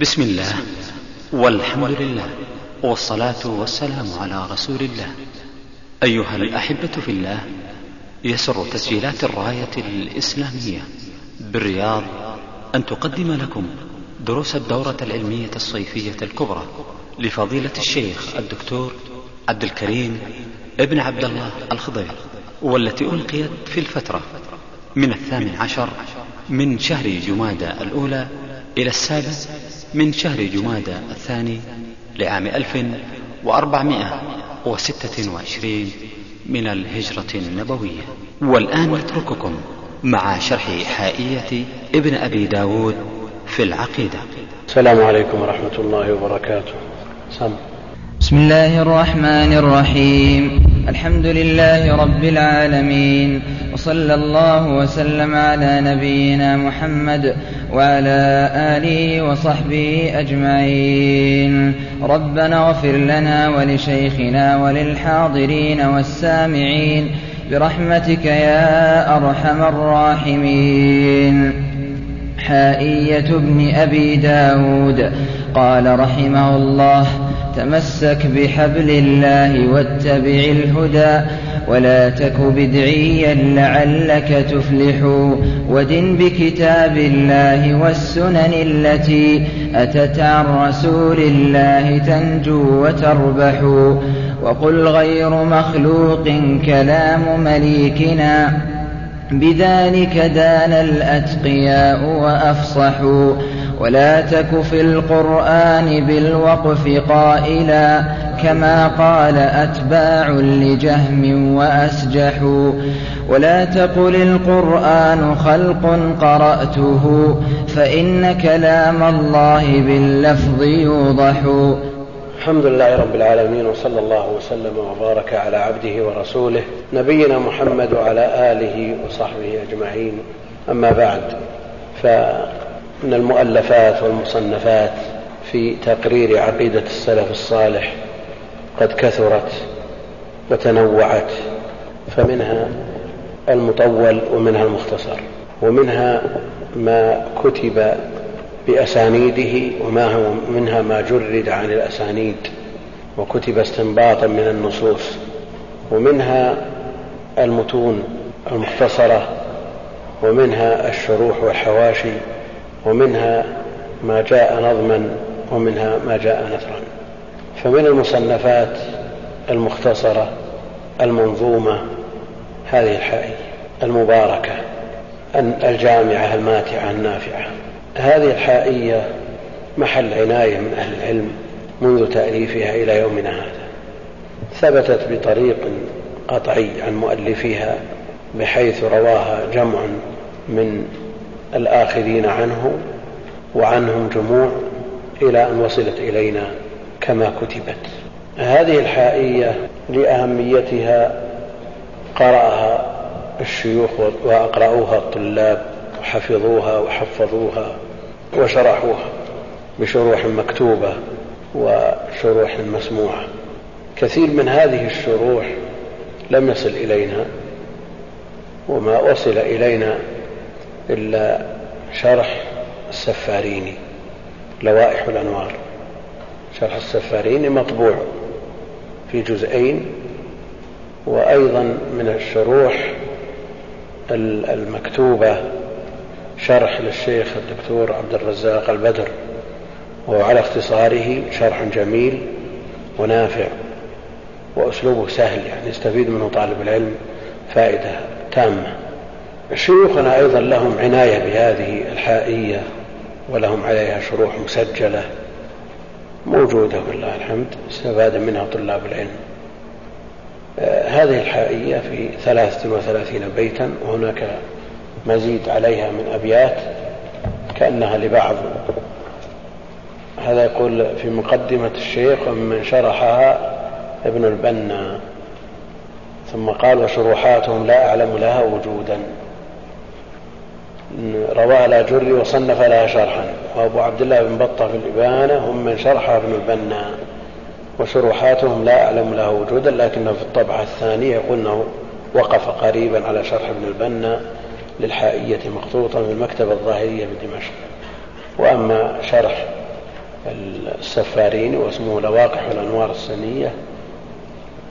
بسم الله. والحمد لله. والصلاة والسلام على رسول الله. أيها الأحبة في الله يسر تسجيلات الراية الإسلامية بالرياض أن تقدم لكم دروس الدورة العلمية الصيفية الكبرى لفضيلة الشيخ الدكتور عبد الكريم ابن عبد الله الخضير والتي ألقيت في الفترة من الثامن عشر من شهر جمادى الأولى إلى السابع من شهر جمادى الثاني لعام ألف وأربعمائة وستة وعشرين من الهجرة النبوية. والآن نترككم مع شرح حائية ابن أبي داود في العقيدة. السلام عليكم ورحمة الله وبركاته. سم. بسم الله الرحمن الرحيم. الحمد لله رب العالمين وصلى الله وسلم على نبينا محمد وعلى آله وصحبه أجمعين. ربنا اغفر لنا ولشيخنا وللحاضرين والسامعين برحمتك يا أرحم الراحمين. حائية ابن أبي داود قال رحمه الله تمسك بحبل الله واتبع الهدى ولا تك بدعيا لعلك تفلح. ودن بكتاب الله والسنن التي أتت عن رسول الله تنجو وتربح. وقل غير مخلوق كلام مليكنا بذلك دان الأتقياء وأفصحوا ولا تك في القرآن بالوقف قائلا كما قال أتباع لجهم وأسجحوا. ولا تقل القرآن خلق قرأته فإن كلام الله باللفظ يوضح. الحمد لله رب العالمين وصلى الله وسلم وبارك على عبده ورسوله نبينا محمد وعلى آله وصحبه أجمعين. أما بعد فمن المؤلفات والمصنفات في تقرير عقيدة السلف الصالح قد كثرت وتنوعت فمنها المطول ومنها المختصر ومنها ما كتب بأسانيده وما هو منها ما جرد عن الأسانيد وكتب استنباطا من النصوص ومنها المتون المختصرة ومنها الشروح والحواشي ومنها ما جاء نظما ومنها ما جاء نثرا. فمن المصنفات المختصرة المنظومة هذه الحائية المباركة الجامعة الماتعة النافعة. هذه الحائية محل عناية من أهل العلم منذ تأليفها إلى يومنا هذا. ثبتت بطريق قطعي عن مؤلفها بحيث رواها جمع من الآخذين عنه وعنهم جموع إلى أن وصلت إلينا كما كتبت. هذه الحائية لأهميتها قرأها الشيوخ وأقرأوها الطلاب وحفظوها وحفظوها وشرحوها بشروح مكتوبة وشروح مسموعة. كثير من هذه الشروح لم يصل إلينا وما وصل إلينا إلا شرح السفاريني لوائح الأنوار. شرح السفاريني مطبوع في جزئين وأيضا من الشروح المكتوبة شرح للشيخ الدكتور عبد الرزاق البدر وهو على اختصاره شرح جميل ونافع وأسلوبه سهل يعني يستفيد منه طالب العلم فائدة تامة. شيوخنا أيضا لهم عناية بهذه الحائية ولهم عليها شروح مسجلة موجودة ولله الحمد استفاد منها طلاب العلم. آه هذه الحائية في ثلاثة وثلاثين بيتا وهناك مزيد عليها من أبيات كأنها لبعض. هذا يقول في مقدمة الشيخ ومن شرحها ابن البنا ثم قال وشروحاتهم لا أعلم لها وجودا. رواها الأجري وصنف لها شرحا. وأبو عبد الله بن بطة في الإبانة هم من شرحها ابن البنا وشروحاتهم لا أعلم لها وجودا لكنه في الطبعة الثانية يقول أنه وقف قريبا على شرح ابن البنا للحائية مخطوطا في المكتبة الظاهرية بدمشق وأما شرح السفارين واسمه لواقح الأنوار السنية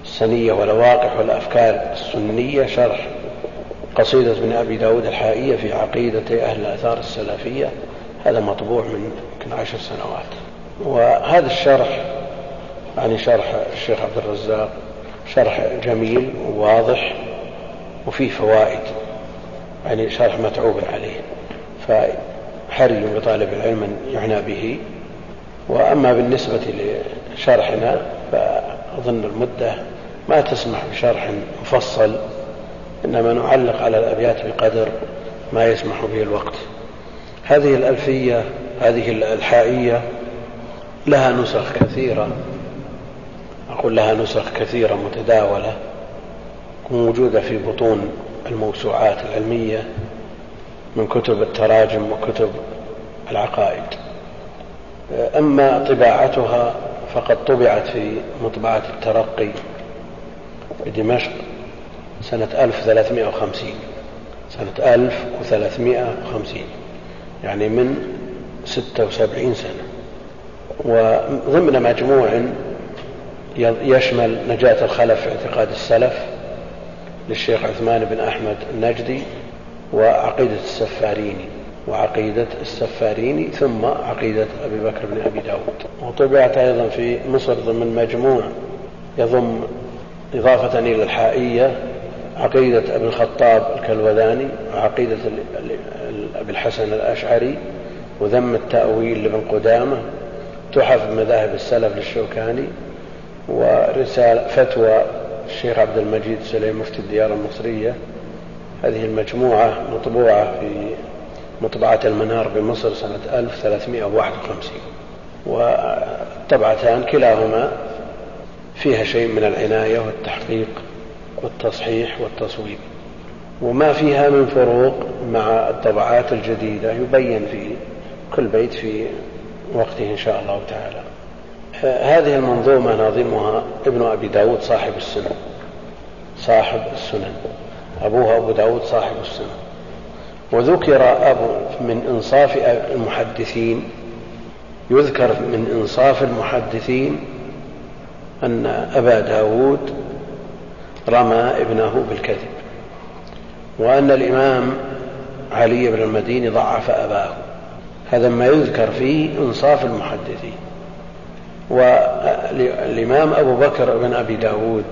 السنية ولواقح الأفكار السنية شرح قصيدة ابن أبي داود الحائية في عقيدة أهل الآثار السلفية هذا مطبوع من يمكن عشر سنوات. وهذا الشرح يعني شرح الشيخ عبد الرزاق شرح جميل وواضح وفيه فوائد يعني شرح متعوب عليه. فحري بطالب العلم أن يعنى به. وأما بالنسبة لشرحنا فأظن المدة ما تسمح بشرح مفصل إنما نعلق على الأبيات بقدر ما يسمح به الوقت. هذه الألفية هذه الحائية لها نسخ كثيرة. أقول لها نسخ كثيرة متداولة موجودة في بطون الموسوعات العلمية من كتب التراجم وكتب العقائد. أما طباعتها فقد طبعت في مطبعة الترقي بدمشق سنة 1350 سنة 1350 يعني من 76 سنة. وضمن مجموع يشمل نجاة الخلف في اعتقاد السلف للشيخ عثمان بن أحمد النجدي وعقيدة السفاريني. وعقيدة السفاريني ثم عقيدة أبي بكر بن أبي داود. وطبعت أيضا في مصر ضمن مجموع يضم إضافة إلى الحائية عقيدة أبي الخطاب الكلوذاني وعقيدة أبي الحسن الأشعري وذم التأويل لابن قدامة تحف مذاهب السلف للشوكاني ورسالة فتوى الشيخ عبد المجيد سليم مفتي الديار المصرية. هذه المجموعة مطبوعة في مطبعة المنار بمصر سنة 1351 والطبعتان كلاهما فيها شيء من العناية والتحقيق والتصحيح والتصويب. وما فيها من فروق مع الطبعات الجديدة يبين في كل بيت في وقته إن شاء الله تعالى. هذه المنظومة ناظمها ابن أبي داود صاحب السنن. صاحب السنن. أبوها أبو داود صاحب السنن. وذكر أبو من إنصاف المحدثين يذكر من إنصاف المحدثين أن أبا داود رمى ابنه بالكذب. وأن الإمام علي بن المديني ضعف أباه. هذا ما يذكر فيه إنصاف المحدثين. والإمام أبو بكر بن أبي داود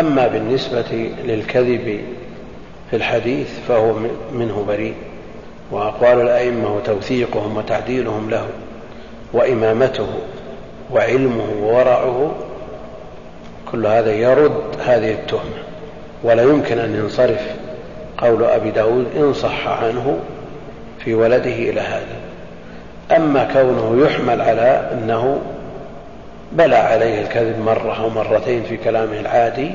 أما بالنسبة للكذب في الحديث فهو منه بريء. وأقوال الأئمة وتوثيقهم وتعديلهم له وإمامته وعلمه وورعه كل هذا يرد هذه التهمة. ولا يمكن أن ينصرف قول أبي داود إن صح عنه في ولده إلى هذا. أما كونه يحمل على أنه بلى عليه الكذب مرة أو مرتين في كلامه العادي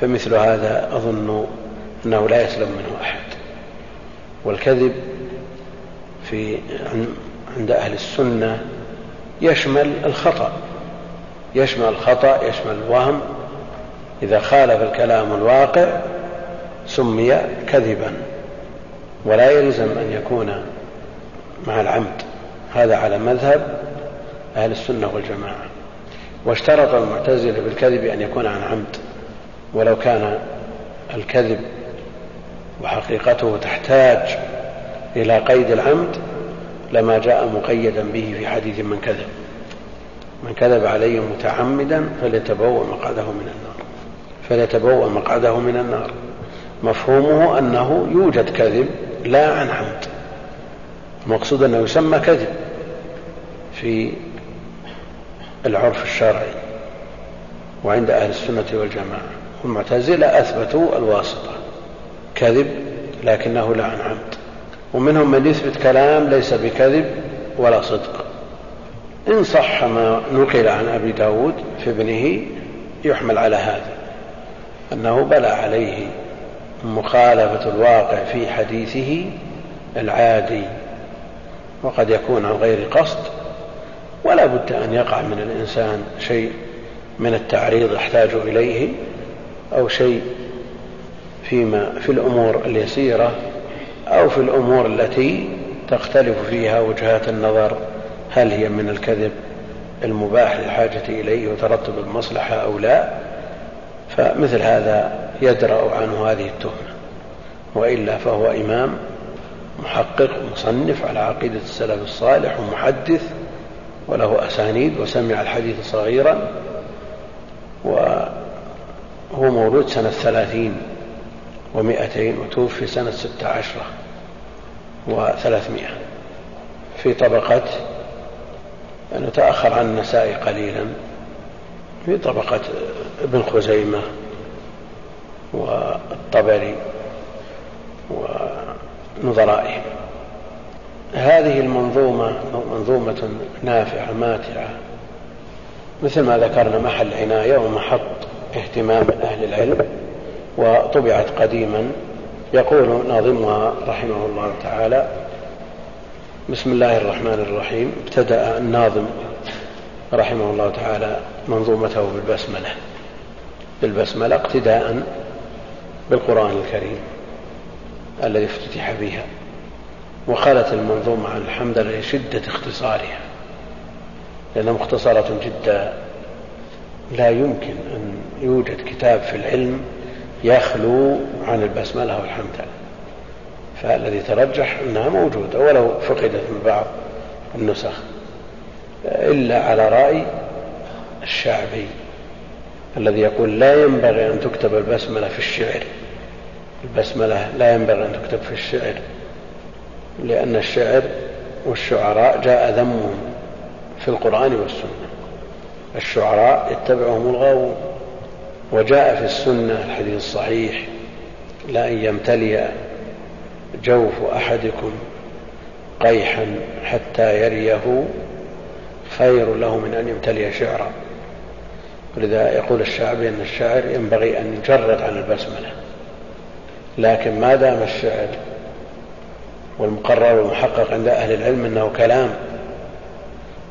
فمثل هذا أظن أنه لا يسلم منه أحد. والكذب في عند أهل السنة يشمل الخطأ. يشمل الخطأ يشمل الوهم. إذا خالف الكلام الواقع سمي كذبا. ولا يلزم أن يكون مع العمد. هذا على مذهب أهل السنة والجماعة. واشترط المعتزلة بالكذب أن يكون عن عمد. ولو كان الكذب وحقيقته تحتاج إلى قيد العمد لما جاء مقيدا به في حديث من كذب. من كذب علي متعمدا فليتبوأ مقعده من النار. فليتبوأ مقعده من النار. مفهومه أنه يوجد كذب لا عن عمد. المقصود أنه يسمى كذب في العرف الشرعي وعند أهل السنة والجماعة. والمعتزلة أثبتوا الواسطة. كذب لكنه لا عن عمد. ومنهم من يثبت كلام ليس بكذب ولا صدق. إن صح ما نقل عن أبي داود في ابنه يحمل على هذا أنه بلى عليه مخالفة الواقع في حديثه العادي وقد يكون عن غير قصد ولا بد أن يقع من الإنسان شيء من التعريض يحتاج إليه أو شيء فيما في الأمور اليسيرة أو في الأمور التي تختلف فيها وجهات النظر. هل هي من الكذب المباح للحاجة إليه وترتب المصلحة أو لا؟ فمثل هذا يدرأ عنه هذه التهمة وإلا فهو إمام محقق مصنف على عقيدة السلف الصالح ومحدث وله أسانيد وسمع الحديث صغيرا وهو مولود سنة ثلاثين ومائتين وتوفي سنة ستة عشرة وثلاثمائة في طبقة أنه تأخر عن النساء قليلا في طبقة ابن خزيمة والطبري ونظرائهم هذه المنظومة منظومة نافعة ماتعة مثل ما ذكرنا محل عناية ومحط اهتمام أهل العلم وطبعت قديما يقول ناظمها رحمه الله تعالى بسم الله الرحمن الرحيم. ابتدأ الناظم رحمه الله تعالى منظومته بالبسملة. بالبسملة اقتداء بالقرآن الكريم الذي افتتح بها. وخلت المنظومة عن الحمد لله لشدة اختصارها. لأنها مختصرة جدا. لا يمكن أن يوجد كتاب في العلم يخلو عن البسملة والحمد لله. فالذي ترجح أنها موجودة ولو فقدت من بعض النسخ إلا على رأي الشعبي الذي يقول لا ينبغي أن تكتب البسملة في الشعر. البسملة لا ينبغي أن تكتب في الشعر لأن الشعر والشعراء جاء ذمهم في القرآن والسنة. الشعراء يتبعهم الغاوون وجاء في السنة الحديث الصحيح لا أن يمتلئ جوف أحدكم قيحا حتى يريه خير له من أن يمتلئ شعرا. ولذا يقول الشعبي أن الشاعر ينبغي أن يجرد عن البسملة. لكن ما دام الشعر والمقرر والمحقق عند أهل العلم أنه كلام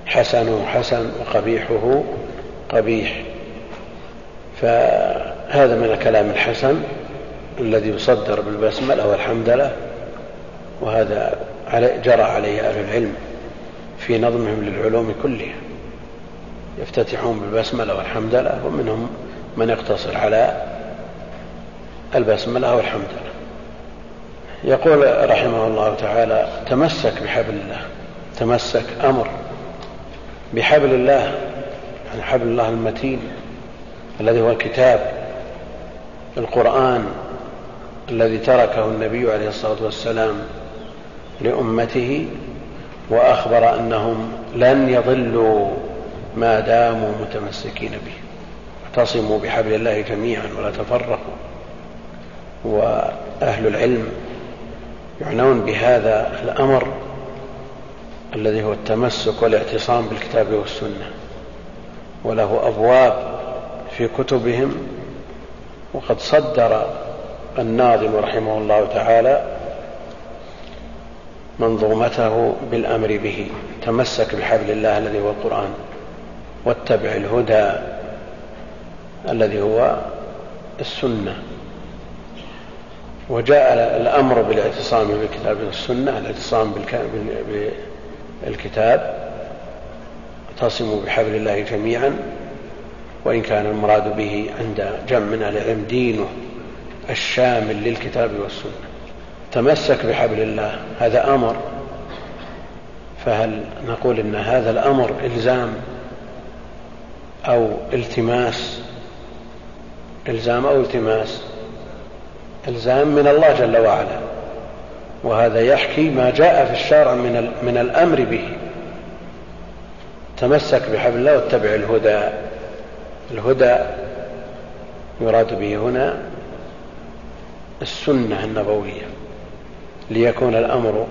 حسنه حسن وقبيحه قبيح فهذا من الكلام الحسن الذي يصدر بالبسملة والحمدلة وهذا جرى عليه أهل العلم في نظمهم للعلوم كلها. يفتتحون بالبسملة والحمدلة ومنهم من يقتصر على البسملة والحمدلة. يقول رحمه الله تعالى تمسك بحبل الله تمسك أمر بحبل الله يعني حبل الله المتين الذي هو الكتاب القرآن الذي تركه النبي عليه الصلاة والسلام لأمته وأخبر أنهم لن يضلوا ما داموا متمسكين به. اعتصموا بحبل الله جميعا ولا تفرقوا. وأهل العلم يعنون بهذا الأمر الذي هو التمسك والاعتصام بالكتاب والسنة. وله أبواب في كتبهم. وقد صدر الناظم رحمه الله تعالى منظومته بالأمر به. تمسك بحبل الله الذي هو القرآن واتبع الهدى الذي هو السنة. وجاء الأمر بالاعتصام بالكتاب والسنة الاعتصام بالكتاب. اعتصموا بحبل الله جميعا وإن كان المراد به عند جمع من العلم دينه الشامل للكتاب والسنة. تمسك بحبل الله هذا أمر. فهل نقول إن هذا الأمر إلزام أو التماس؟ إلزام أو التماس؟ إلزام من الله جل وعلا. وهذا يحكي ما جاء في الشرع من, من الأمر به. تمسك بحبل الله واتبع الهدى. الهدى يراد به هنا السنة النبوية. ليكون الأمر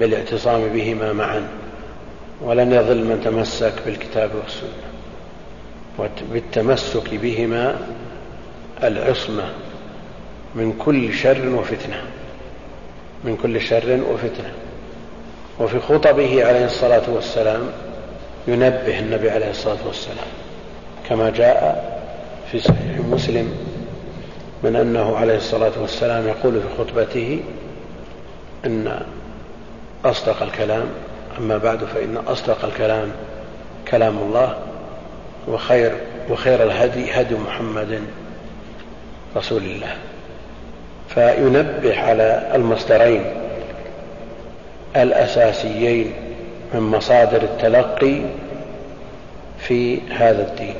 بالاعتصام بهما معا ولن يظل من تمسك بالكتاب والسنة وبالتمسك بهما العصمة من كل شر وفتنة من كل شر وفتنة. وفي خطبه عليه الصلاة والسلام ينبه النبي عليه الصلاة والسلام كما جاء في صحيح مسلم من أنه عليه الصلاة والسلام يقول في خطبته إن أصدق الكلام أما بعد فإن أصدق الكلام كلام الله وخير وخير الهدي هدي محمد رسول الله. فينبه على المصدرين الأساسيين من مصادر التلقي في هذا الدين.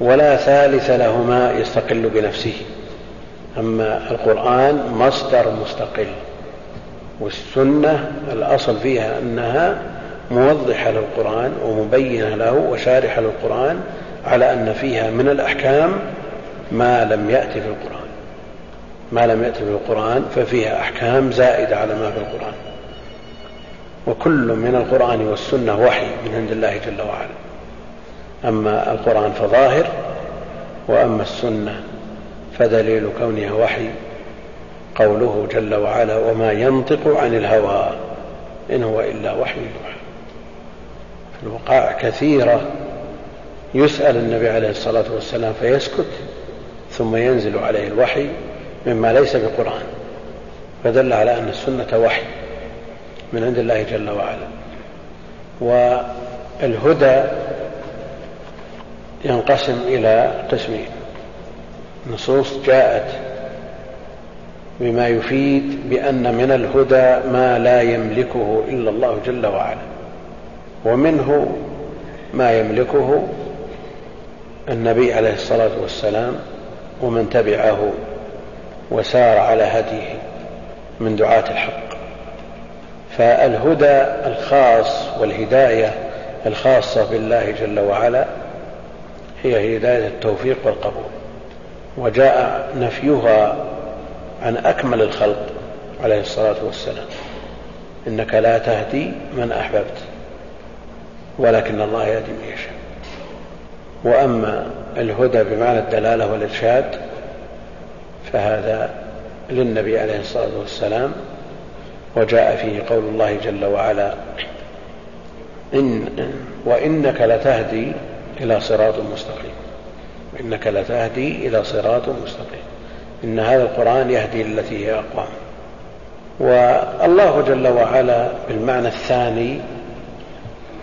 ولا ثالث لهما يستقل بنفسه. أما القرآن مصدر مستقل. والسنة الأصل فيها أنها موضحة للقرآن ومبينة له وشارحة للقرآن على أن فيها من الأحكام ما لم يأتي في القرآن. ما لم يأتي في القرآن ففيها أحكام زائدة على ما في القرآن. وكل من القرآن والسنة وحي من عند الله جل وعلا. أما القرآن فظاهر وأما السنة فدليل كونها وحي قوله جل وعلا وما ينطق عن الهوى إن هو إلا وحي يوحى. في الوقائع كثيرة يسأل النبي عليه الصلاة والسلام فيسكت ثم ينزل عليه الوحي مما ليس بقرآن فدل على أن السنة وحي من عند الله جل وعلا. والهدى ينقسم إلى قسمين نصوص جاءت بما يفيد بأن من الهدى ما لا يملكه إلا الله جل وعلا. ومنه ما يملكه النبي عليه الصلاة والسلام ومن تبعه وسار على هديه من دعاة الحق. فالهدى الخاص والهداية الخاصة بالله جل وعلا هي هداية التوفيق والقبول. وجاء نفيها عن أكمل الخلق عليه الصلاة والسلام. إنك لا تهدي من أحببت ولكن الله يهدي من يشاء. وأما الهدى بمعنى الدلالة والإرشاد فهذا للنبي عليه الصلاة والسلام. وجاء فيه قول الله جل وعلا إن وإنك لتهدي إلى صراط مستقيم. وإنك لتهدي إلى صراط مستقيم. إن هذا القرآن يهدي للتي هي أقوام والله جل وعلا بالمعنى الثاني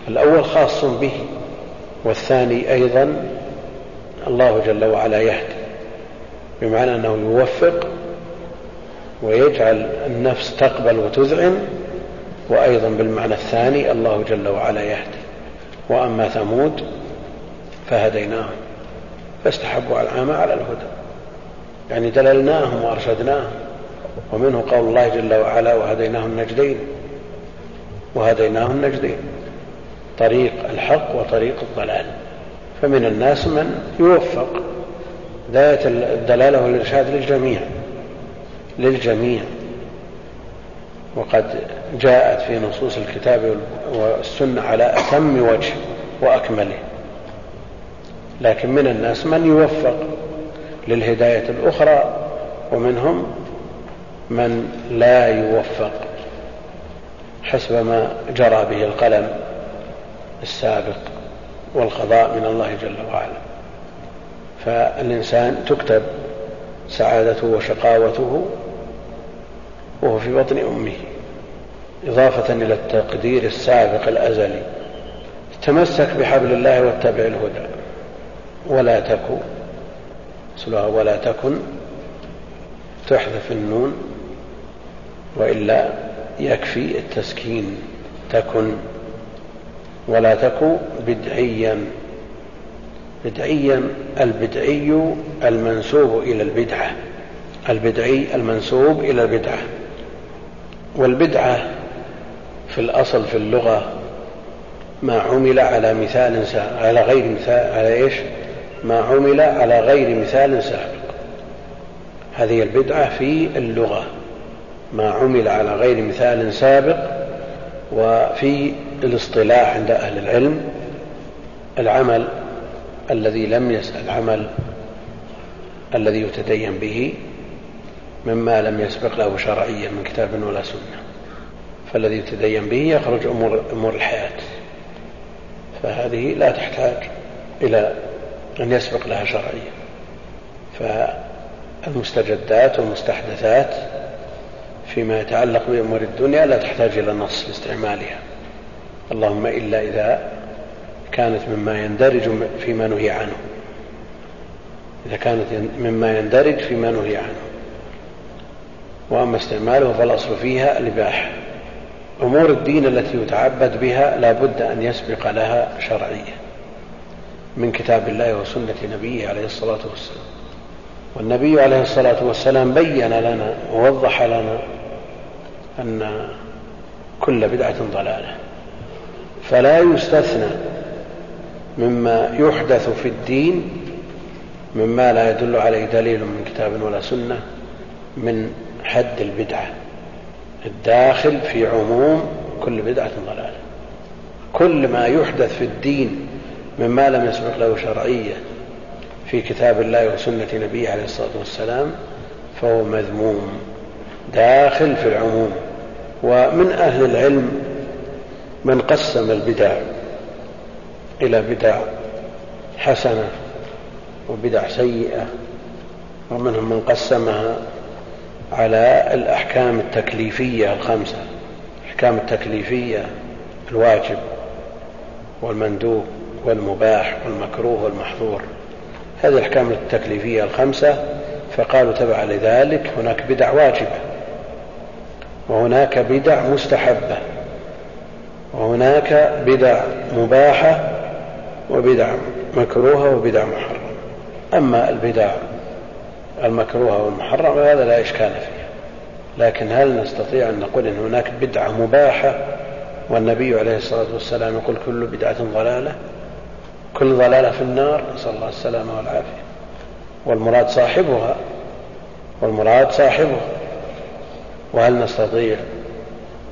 الأول خاص به والثاني أيضا الله جل وعلا يهدي بمعنى أنه يوفق ويجعل النفس تقبل وتذعن وأيضا بالمعنى الثاني الله جل وعلا يهدي. وأما ثمود فهديناهم فاستحبوا العامة على الهدى. يعني دللناهم وأرشدناهم. ومنه قول الله جل وعلا وهديناه النجدين. وهديناه النجدين. طريق الحق وطريق الضلال. فمن الناس من يوفق. هداية الدلالة والإرشاد للجميع. للجميع. وقد جاءت في نصوص الكتاب والسنة على أتم وجه وأكمله. لكن من الناس من يوفق. للهداية الأخرى ومنهم من لا يوفق حسب ما جرى به القلم السابق والقضاء من الله جل وعلا. فالإنسان تكتب سعادته وشقاوته وهو في بطن أمه إضافة إلى التقدير السابق الأزلي. تمسك بحبل الله واتبع الهدى ولا تكن أصلها ولا تكن تحذف النون وإلا يكفي التسكين تكن ولا تك بدعيا. بدعيا البدعي المنسوب إلى البدعة. البدعي المنسوب إلى البدعة. والبدعة في الأصل في اللغة ما عمل على مثال على غير مثال على إيش؟ ما عمل على غير مثال سابق. هذه البدعة في اللغة. ما عمل على غير مثال سابق وفي الاصطلاح عند أهل العلم العمل الذي لم يسأل العمل الذي يتدين به مما لم يسبق له شرعيا من كتاب ولا سنة. فالذي يتدين به يخرج أمور, أمور الحياة. فهذه لا تحتاج إلى أن يسبق لها شرعيا فالمستجدات والمستحدثات فيما يتعلق بأمور الدنيا لا تحتاج إلى نص لاستعمالها. اللهم إلا إذا كانت مما يندرج فيما نهي عنه. إذا كانت مما يندرج فيما نهي عنه. وأما استعماله فالأصل فيها الإباحة. أمور الدين التي يتعبد بها لا بد أن يسبق لها شرعية. من كتاب الله وسنة نبيه عليه الصلاة والسلام. والنبي عليه الصلاة والسلام بين لنا ووضح لنا أن كل بدعة ضلالة. فلا يستثنى مما يحدث في الدين مما لا يدل عليه دليل من كتاب ولا سنة من حد البدعة الداخل في عموم كل بدعة ضلالة. كل ما يحدث في الدين مما لم يسبق له شرعية في كتاب الله وسنة نبيه عليه الصلاة والسلام فهو مذموم داخل في العموم ومن أهل العلم من قسم البدع إلى بدع حسنة وبدع سيئة ومنهم من قسمها على الأحكام التكليفية الخمسة الأحكام التكليفية الواجب والمندوب. والمباح والمكروه والمحظور. هذه الأحكام التكليفية الخمسة فقالوا تبع لذلك هناك بدع واجبة. وهناك بدع مستحبة. وهناك بدع مباحة وبدع مكروهة وبدع محرمة. أما البدع المكروهة والمحرمة فهذا لا إشكال فيها لكن هل نستطيع أن نقول أن هناك بدعة مباحة والنبي عليه الصلاة والسلام يقول كل بدعة ضلالة؟ كل ضلالة في النار نسأل الله السلامة والعافية. والمراد صاحبها والمراد صاحبها. وهل نستطيع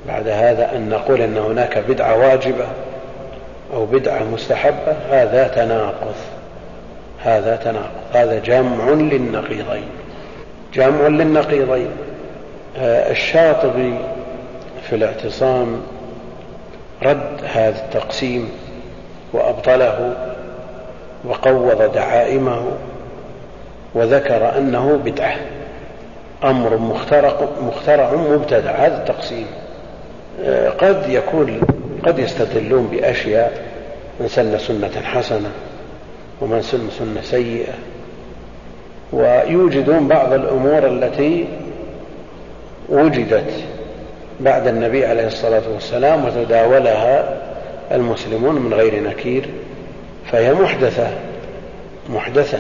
بعد هذا أن نقول أن هناك بدعة واجبة أو بدعة مستحبة؟ هذا تناقض. هذا تناقض. هذا جمع للنقيضين. جمع للنقيضين. الشاطبي في الاعتصام رد هذا التقسيم وأبطله وقوض دعائمه وذكر أنه بدعة. أمر مخترق مخترع مبتدع. هذا التقسيم آه، قد يكون قد يستدلون بأشياء. من سن سنة حسنة ومن سن سنة سيئة. ويوجدون بعض الأمور التي وجدت بعد النبي عليه الصلاة والسلام وتداولها المسلمون من غير نكير فهي محدثة محدثة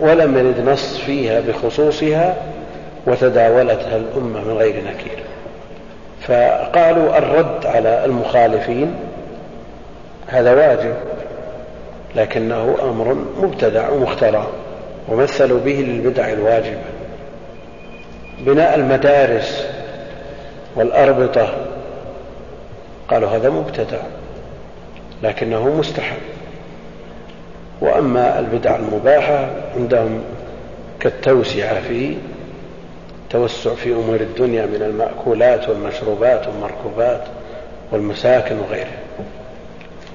ولم يرد نص فيها بخصوصها وتداولتها الأمة من غير نكير. فقالوا الرد على المخالفين هذا واجب لكنه أمر مبتدع ومخترع ومثلوا به للبدع الواجبة بناء المدارس والأربطة قالوا هذا مبتدع. لكنه مستحب. وأما البدع المباحة عندهم كالتوسعة في توسع في أمور الدنيا من المأكولات والمشروبات والمركوبات والمساكن وغيرها.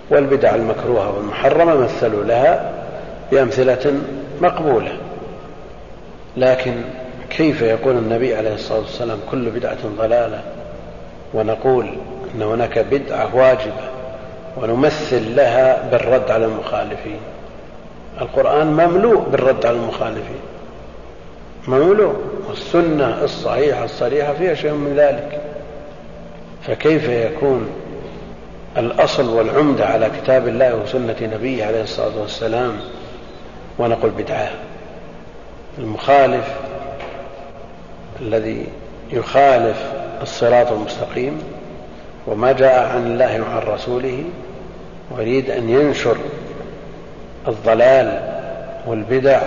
والبدع المكروهة والمحرمة مثلوا لها بأمثلة مقبولة. لكن كيف يقول النبي عليه الصلاة والسلام كل بدعة ضلالة ونقول أن هناك بدعة واجبة ونمثل لها بالرد على المخالفين. القرآن مملوء بالرد على المخالفين. مملوء والسنة الصحيحة الصريحة فيها شيء من ذلك. فكيف يكون الأصل والعمدة على كتاب الله وسنة نبيه عليه الصلاة والسلام ونقول بدعة؟ المخالف الذي يخالف الصراط المستقيم وما جاء عن الله وعن رسوله ويريد أن ينشر الضلال والبدع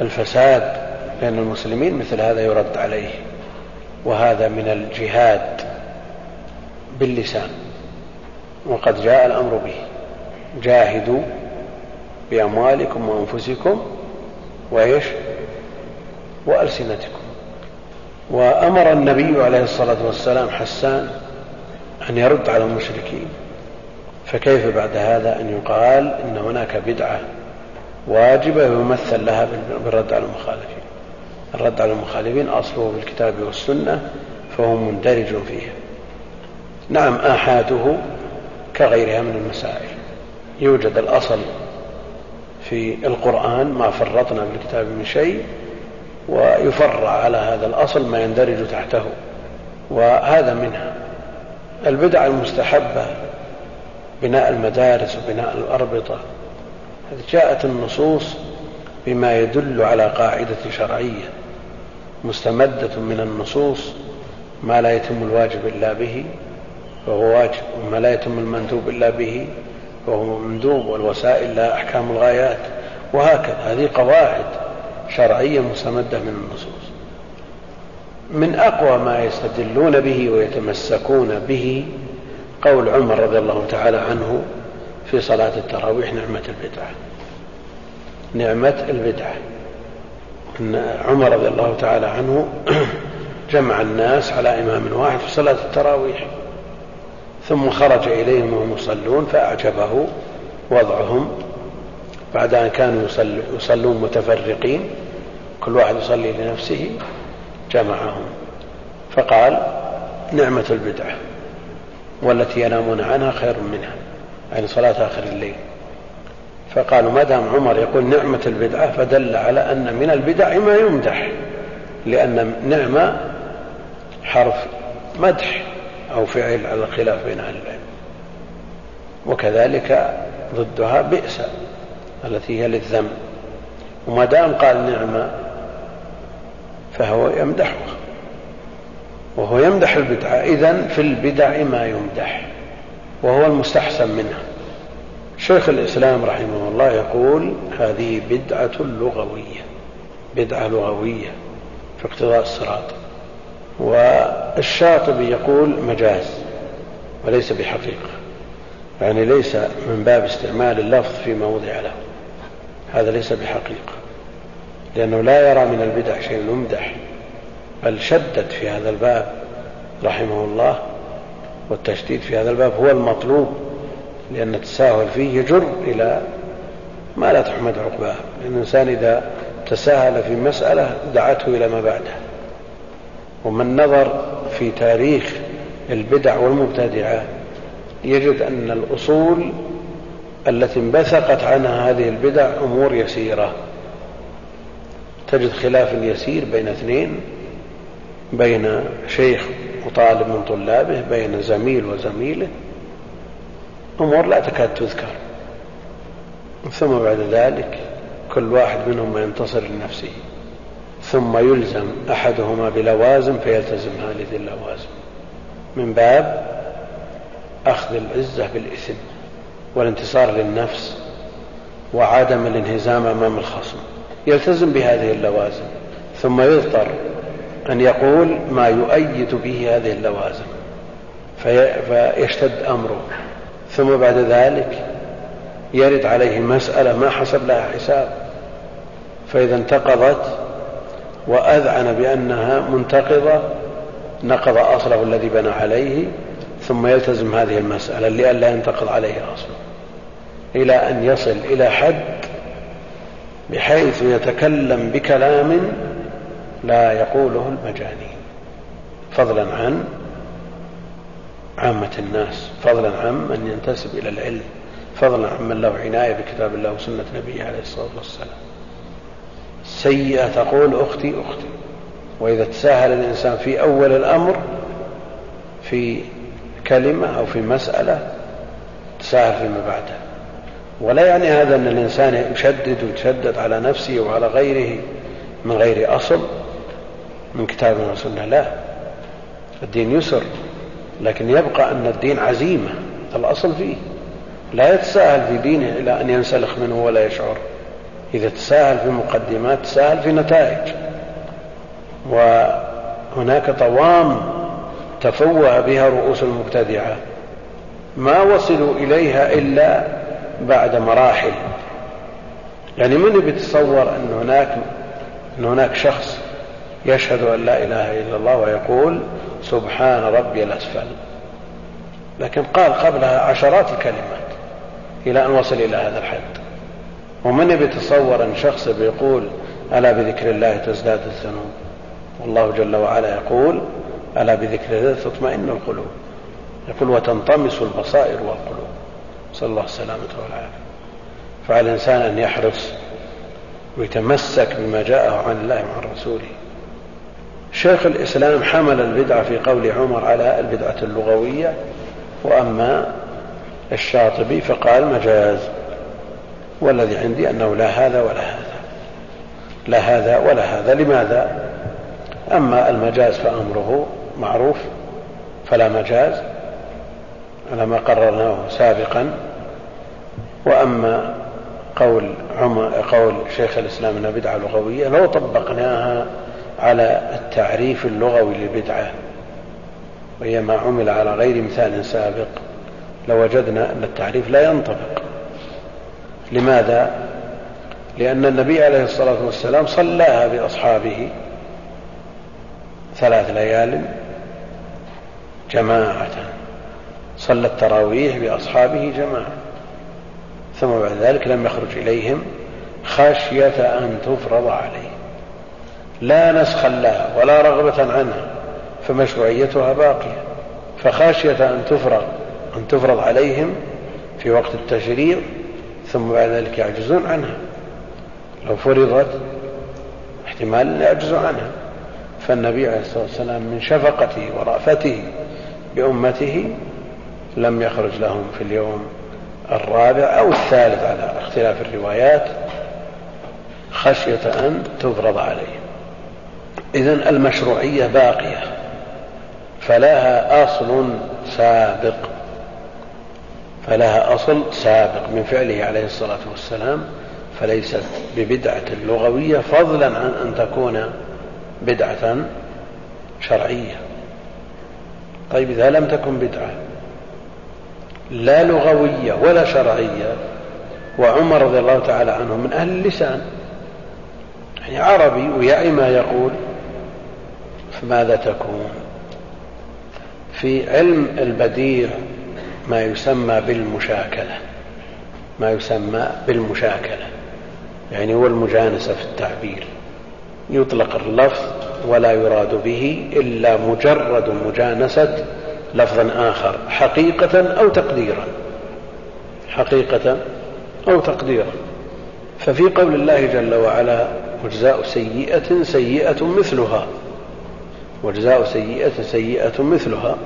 والفساد بين المسلمين مثل هذا يرد عليه. وهذا من الجهاد باللسان. وقد جاء الأمر به. جاهدوا بأموالكم وأنفسكم وإيش؟ وألسنتكم. وأمر النبي عليه الصلاة والسلام حسان أن يرد على المشركين. فكيف بعد هذا أن يقال إن هناك بدعة واجبة يمثل لها بالرد على المخالفين؟ الرد على المخالفين أصله في الكتاب والسنة فهو مندرج فيها. نعم آحاده كغيرها من المسائل. يوجد الأصل في القرآن ما فرطنا في الكتاب من شيء ويفرع على هذا الأصل ما يندرج تحته وهذا منها. البدع المستحبة بناء المدارس وبناء الأربطة جاءت النصوص بما يدل على قاعدة شرعية مستمدة من النصوص ما لا يتم الواجب إلا به فهو واجب وما لا يتم المندوب إلا به وهو مندوب والوسائل لها أحكام الغايات وهكذا. هذه قواعد شرعية مستمدة من النصوص. من أقوى ما يستدلون به ويتمسكون به قول عمر رضي الله تعالى عنه في صلاة التراويح نعمة البدعة. نعمة البدعة. أن عمر رضي الله تعالى عنه جمع الناس على إمام واحد في صلاة التراويح. ثم خرج إليهم وهم يصلون فأعجبه وضعهم بعد أن كانوا يصلون متفرقين كل واحد يصلي لنفسه جمعهم. فقال نعمة البدعة والتي ينامون عنها خير منها يعني صلاة آخر الليل. فقالوا ما دام عمر يقول نعمة البدعة فدل على أن من البدع ما يمدح لأن نعمة حرف مدح أو فعل على الخلاف بين أهل العلم. وكذلك ضدها بئس. التي هي للذم. وما دام قال نعمة فهو يمدحها وهو يمدح البدعة. إذن في البدع ما يمدح. وهو المستحسن منها. شيخ الإسلام رحمه الله يقول هذه بدعة لغوية. بدعة لغوية في اقتضاء الصراط. والشاطبي يقول مجاز وليس بحقيقة. يعني ليس من باب استعمال اللفظ فيما وضع له. هذا ليس بحقيقة لأنه لا يرى من البدع شيء يمدح بل شدد في هذا الباب رحمه الله والتشديد في هذا الباب هو المطلوب لأن التساهل فيه يجر إلى ما لا تحمد عقباه الإنسان إذا تساهل في مسألة دعته إلى ما بعدها ومن نظر في تاريخ البدع والمبتدعات يجد أن الأصول التي انبثقت عنها هذه البدع أمور يسيرة. تجد خلاف يسير بين اثنين بين شيخ وطالب من طلابه بين زميل وزميلة. أمور لا تكاد تذكر. ثم بعد ذلك كل واحد منهم ينتصر لنفسه. ثم يلزم أحدهما بلوازم فيلتزم هذه اللوازم. من باب أخذ العزة بالإثم. والانتصار للنفس وعدم الانهزام أمام الخصم. يلتزم بهذه اللوازم ثم يضطر أن يقول ما يؤيد به هذه اللوازم فيشتد أمره. ثم بعد ذلك يرد عليه مسألة ما حسب لها حساب. فإذا انتقضت وأذعن بأنها منتقضة نقض أصله الذي بنى عليه ثم يلتزم هذه المسألة لئلا ينتقض عليه أصله إلى أن يصل إلى حد بحيث يتكلم بكلام لا يقوله المجانين. فضلا عن عامة الناس فضلا عن من ينتسب إلى العلم فضلا عن من له عناية بكتاب الله وسنة نبيه عليه الصلاة والسلام. سيئة تقول أختي أختي. وإذا تساهل الإنسان في أول الأمر في كلمة أو في مسألة تساهل فيما بعده. ولا يعني هذا أن الإنسان يشدد ويتشدد على نفسه وعلى غيره من غير أصل من كتاب وسنة لا الدين يسر لكن يبقى أن الدين عزيمة الأصل فيه. لا يتساهل في دينه إلى أن ينسلخ منه ولا يشعر. إذا تساهل في مقدمات تساهل في نتائج. وهناك طوام تفوه بها رؤوس المبتدعة. ما وصلوا إليها إلا بعد مراحل. يعني من بيتصور أن هناك أن هناك شخص يشهد أن لا إله إلا الله ويقول سبحان ربي الأسفل. لكن قال قبلها عشرات الكلمات إلى أن وصل إلى هذا الحد. ومن بيتصور أن شخص بيقول ألا بذكر الله تزداد الذنوب؟ والله جل وعلا يقول ألا بذكر الله تطمئن القلوب. يقول وتنطمس البصائر والقلوب. صلى الله السلامة والعافية فعلى الإنسان أن يحرص ويتمسك بما جاءه عن الله وعن رسوله. شيخ الإسلام حمل البدعة في قول عمر على البدعة اللغوية وأما الشاطبي فقال مجاز والذي عندي أنه لا هذا ولا هذا. لا هذا ولا هذا. لماذا؟ أما المجاز فأمره معروف فلا مجاز. على ما قررناه سابقا. وأما قول عمر قول شيخ الإسلام أنها بدعة لغوية لو طبقناها على التعريف اللغوي للبدعة وهي ما عمل على غير مثال سابق لوجدنا أن التعريف لا ينطبق. لماذا؟ لأن النبي عليه الصلاة والسلام صلاها بأصحابه ثلاث ليال جماعة. صلى التراويح بأصحابه جماعة. ثم بعد ذلك لم يخرج إليهم خشية أن تفرض عليه. لا نسخا لها ولا رغبة عنها فمشروعيتها باقية. فخشية أن تفرض أن تفرض عليهم في وقت التشريع ثم بعد ذلك يعجزون عنها. لو فرضت احتمال يعجزوا عنها. فالنبي عليه الصلاة والسلام من شفقته ورأفته بأمته لم يخرج لهم في اليوم الرابع أو الثالث على اختلاف الروايات خشية أن تفرض عليهم إذا المشروعية باقية فلها أصل سابق فلها أصل سابق من فعله عليه الصلاة والسلام فليست ببدعة لغوية فضلا عن أن تكون بدعة شرعية. طيب إذا لم تكن بدعة لا لغوية ولا شرعية وعمر رضي الله تعالى عنه من أهل اللسان يعني عربي ويعي ما يقول فماذا تكون؟ في علم البديع ما يسمى بالمشاكلة ما يسمى بالمشاكلة يعني هو المجانسة في التعبير يطلق اللفظ ولا يراد به إلا مجرد مجانسة لفظا آخر حقيقة أو تقديرا. حقيقة أو تقديرا. ففي قول الله جل وعلا وجزاء سيئة سيئة مثلها. وجزاء سيئة سيئة مثلها.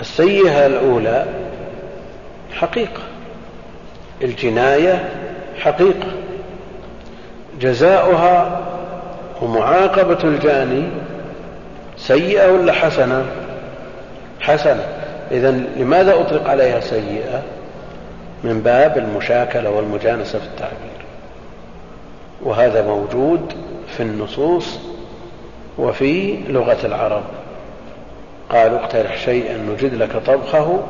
السيئة الأولى حقيقة. الجناية حقيقة. جزاؤها ومعاقبة الجاني سيئة ولا حسنة؟ حسنة. إذا لماذا أطلق عليها سيئة؟ من باب المشاكلة والمجانسة في التعبير. وهذا موجود في النصوص وفي لغة العرب. قالوا اقترح شيئا نجد لك طبخه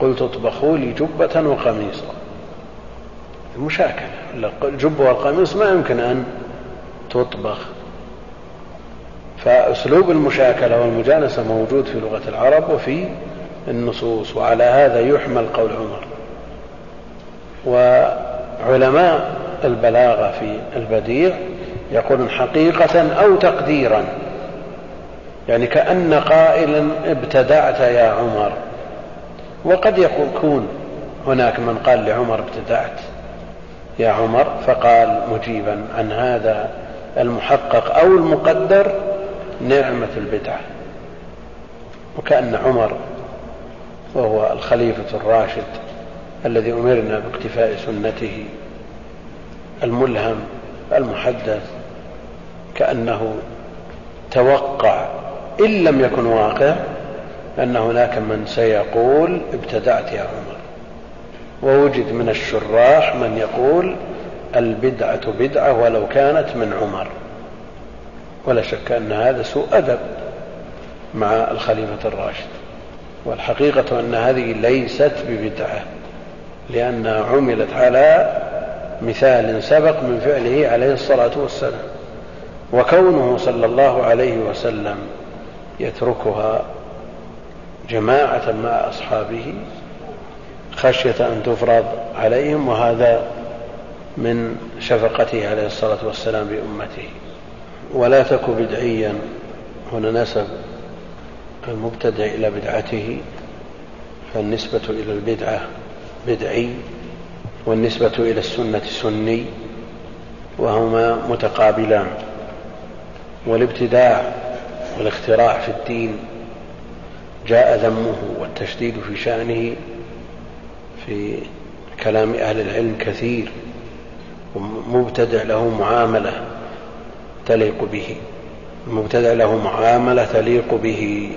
قلت اطبخوا لي جبة وقميصا. المشاكلة. الجبة والقميص ما يمكن أن تطبخ. فأسلوب المشاكلة والمجانسة موجود في لغة العرب وفي النصوص وعلى هذا يحمل قول عمر. وعلماء البلاغة في البديع يقولون حقيقة أو تقديرا. يعني كأن قائلا ابتدعت يا عمر. وقد يكون هناك من قال لعمر ابتدعت يا عمر فقال مجيبا عن هذا المحقق أو المقدر نعمة البدعة. وكأن عمر وهو الخليفة الراشد الذي أمرنا باقتفاء سنته الملهم المحدث كأنه توقع إن لم يكن واقع أن هناك من سيقول ابتدعت يا عمر. ووجد من الشراح من يقول البدعة بدعة ولو كانت من عمر. ولا شك أن هذا سوء أدب مع الخليفة الراشد. والحقيقة أن هذه ليست ببدعة لأنها عملت على مثال سبق من فعله عليه الصلاة والسلام. وكونه صلى الله عليه وسلم يتركها جماعة مع أصحابه خشية أن تفرض عليهم وهذا من شفقته عليه الصلاة والسلام بأمته. ولا تك بدعيا هنا نسب المبتدع إلى بدعته فالنسبة إلى البدعة بدعي والنسبة إلى السنة سني وهما متقابلان. والابتداع والاختراع في الدين جاء ذمه والتشديد في شأنه في كلام أهل العلم كثير. ومبتدع له معاملة تليق به. المبتدع له معاملة تليق به.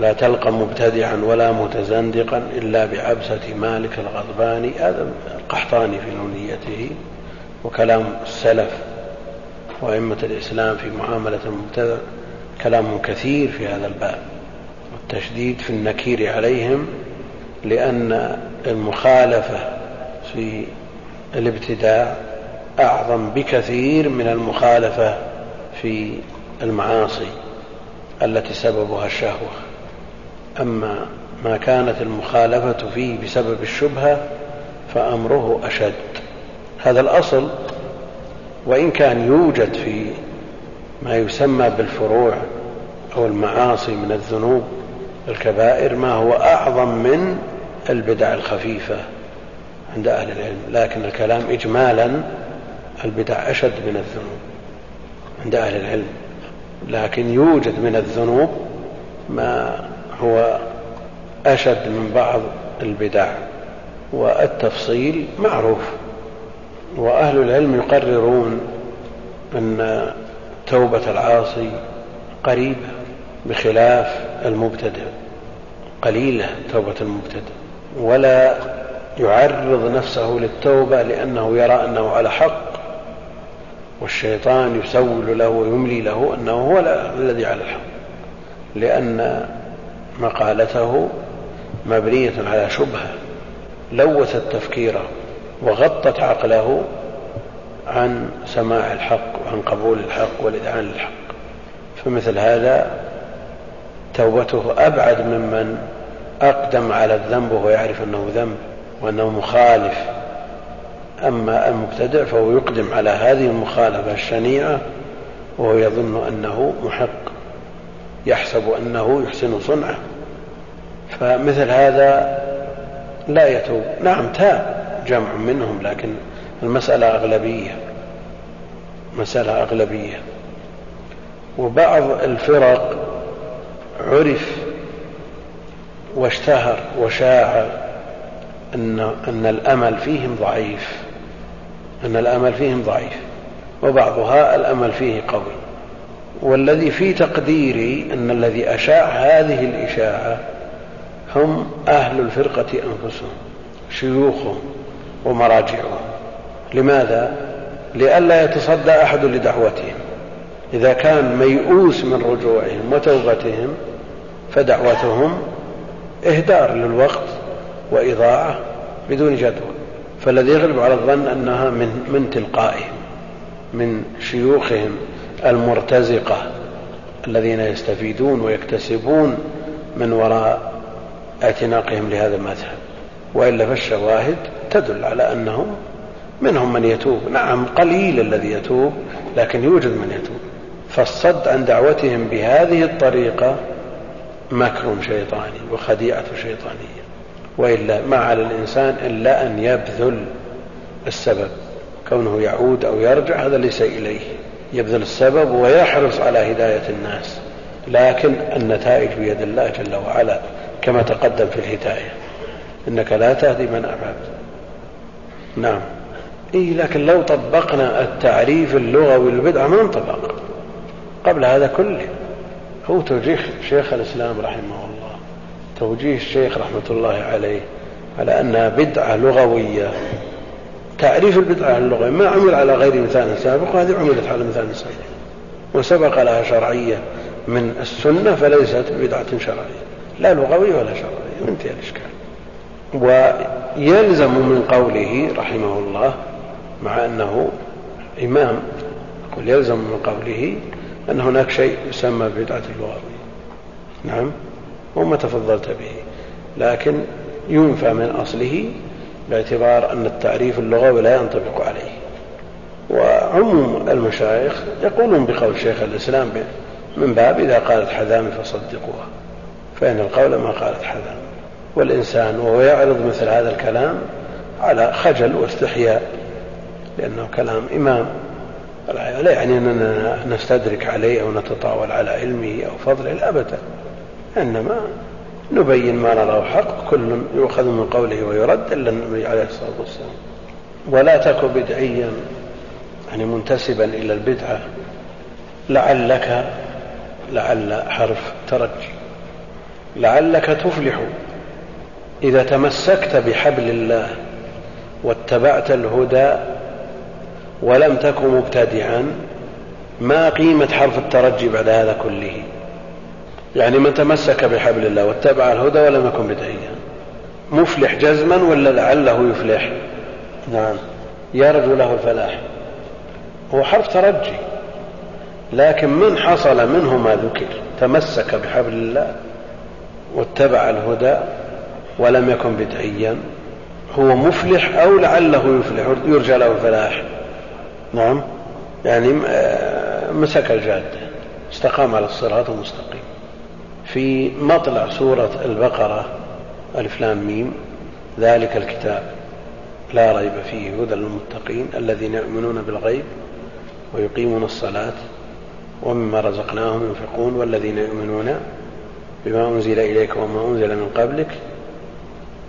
لا تلقى مبتدعا ولا متزندقا إلا بعبسة مالك الغضباني هذا القحطاني في نونيته وكلام السلف وأئمة الإسلام في معاملة المبتدع. كلام كثير في هذا الباب. والتشديد في النكير عليهم لأن المخالفة في الابتداع أعظم بكثير من المخالفة في المعاصي التي سببها الشهوة. أما ما كانت المخالفة فيه بسبب الشبهة فأمره أشد. هذا الأصل وإن كان يوجد في ما يسمى بالفروع أو المعاصي من الذنوب الكبائر ما هو أعظم من البدع الخفيفة. عند أهل العلم لكن الكلام إجمالا البدع أشد من الذنوب عند أهل العلم. لكن يوجد من الذنوب ما هو أشد من بعض البدع والتفصيل معروف. وأهل العلم يقررون أن توبة العاصي قريبة بخلاف المبتدع قليلة توبة المبتدع ولا يعرض نفسه للتوبة لأنه يرى أنه على حق والشيطان يسول له ويملي له أنه هو الذي على الحق لأن مقالته مبنية على شبهة لوثت تفكيره وغطت عقله عن سماع الحق وعن قبول الحق والإذعان للحق. فمثل هذا توبته أبعد ممن أقدم على الذنب وهو يعرف أنه ذنب. وأنه مخالف. أما المبتدع فهو يقدم على هذه المخالفة الشنيعة وهو يظن أنه محق يحسب أنه يحسن صنعه. فمثل هذا لا يتوب. نعم تاب جمع منهم لكن المسألة أغلبية. مسألة أغلبية. وبعض الفرق عرف واشتهر وشاع أن, أن الأمل فيهم ضعيف. أن الأمل فيهم ضعيف. وبعضها الأمل فيه قوي. والذي في تقديري أن الذي أشاع هذه الإشاعة هم أهل الفرقة أنفسهم شيوخهم ومراجعهم. لماذا؟ لئلا يتصدى أحد لدعوتهم. إذا كان ميؤوس من رجوعهم وتوبتهم فدعوتهم إهدار للوقت وإضاعة بدون جدوى فالذي يغلب على الظن أنها من, من تلقائهم من شيوخهم المرتزقة الذين يستفيدون ويكتسبون من وراء اعتناقهم لهذا المذهب. وإلا فالشواهد تدل على أنهم منهم من يتوب. نعم قليل الذي يتوب لكن يوجد من يتوب. فالصد عن دعوتهم بهذه الطريقة مكر شيطاني وخديعة شيطانية. وإلا ما على الإنسان إلا أن يبذل السبب كونه يعود أو يرجع هذا ليس إليه. يبذل السبب ويحرص على هداية الناس لكن النتائج بيد الله جل وعلا كما تقدم في الهداية إنك لا تهدي من أحببت. نعم. إيه لكن لو طبقنا التعريف اللغوي للبدعة ما انطبق. قبل هذا كله. هو توجيه شيخ الإسلام رحمه الله. توجيه الشيخ رحمة الله عليه على أنها بدعة لغوية. تعريف البدعة اللغوية ما عمل على غير مثال سابق وهذه عملت على مثال سابق وسبق لها شرعية من السنة فليست بدعة شرعية لا لغوية ولا شرعية وانتهى الإشكال. ويلزم من قوله رحمه الله مع أنه إمام يقول يلزم من قوله أن هناك شيء يسمى بدعة اللغوية نعم؟ وما تفضلت به. لكن ينفى من أصله باعتبار أن التعريف اللغوي لا ينطبق عليه. وعموم المشايخ يقولون بقول شيخ الإسلام من باب إذا قالت حذامي فصدقوها فإن القول ما قالت حذا والإنسان وهو يعرض مثل هذا الكلام على خجل واستحياء لأنه كلام إمام. لا يعني أننا نستدرك عليه أو نتطاول على علمه أو فضله أبدا. إنما نبين ما نراه حق كل يؤخذ من قوله ويرد إلا النبي عليه الصلاة والسلام. ولا تك بدعيا يعني منتسبا إلى البدعة. لعلك لعل حرف ترجي لعلك تفلح إذا تمسكت بحبل الله واتبعت الهدى ولم تك مبتدعا. ما قيمة حرف الترجي بعد هذا كله؟ يعني من تمسك بحبل الله واتبع الهدى ولم يكن بدعيا. مفلح جزما ولا لعله يفلح؟ نعم. يرجو له الفلاح. هو حرف ترجي. لكن من حصل منه ما ذكر؟ تمسك بحبل الله واتبع الهدى ولم يكن بدعيا. هو مفلح أو لعله يفلح؟ يرجى له الفلاح. نعم. يعني آه، مسك الجادة. استقام على الصراط المستقيم. في مطلع سورة البقرة ألف لام ميم ذلك الكتاب. لا ريب فيه هدى للمتقين الذين يؤمنون بالغيب ويقيمون الصلاة ومما رزقناهم ينفقون والذين يؤمنون بما أنزل إليك وما أنزل من قبلك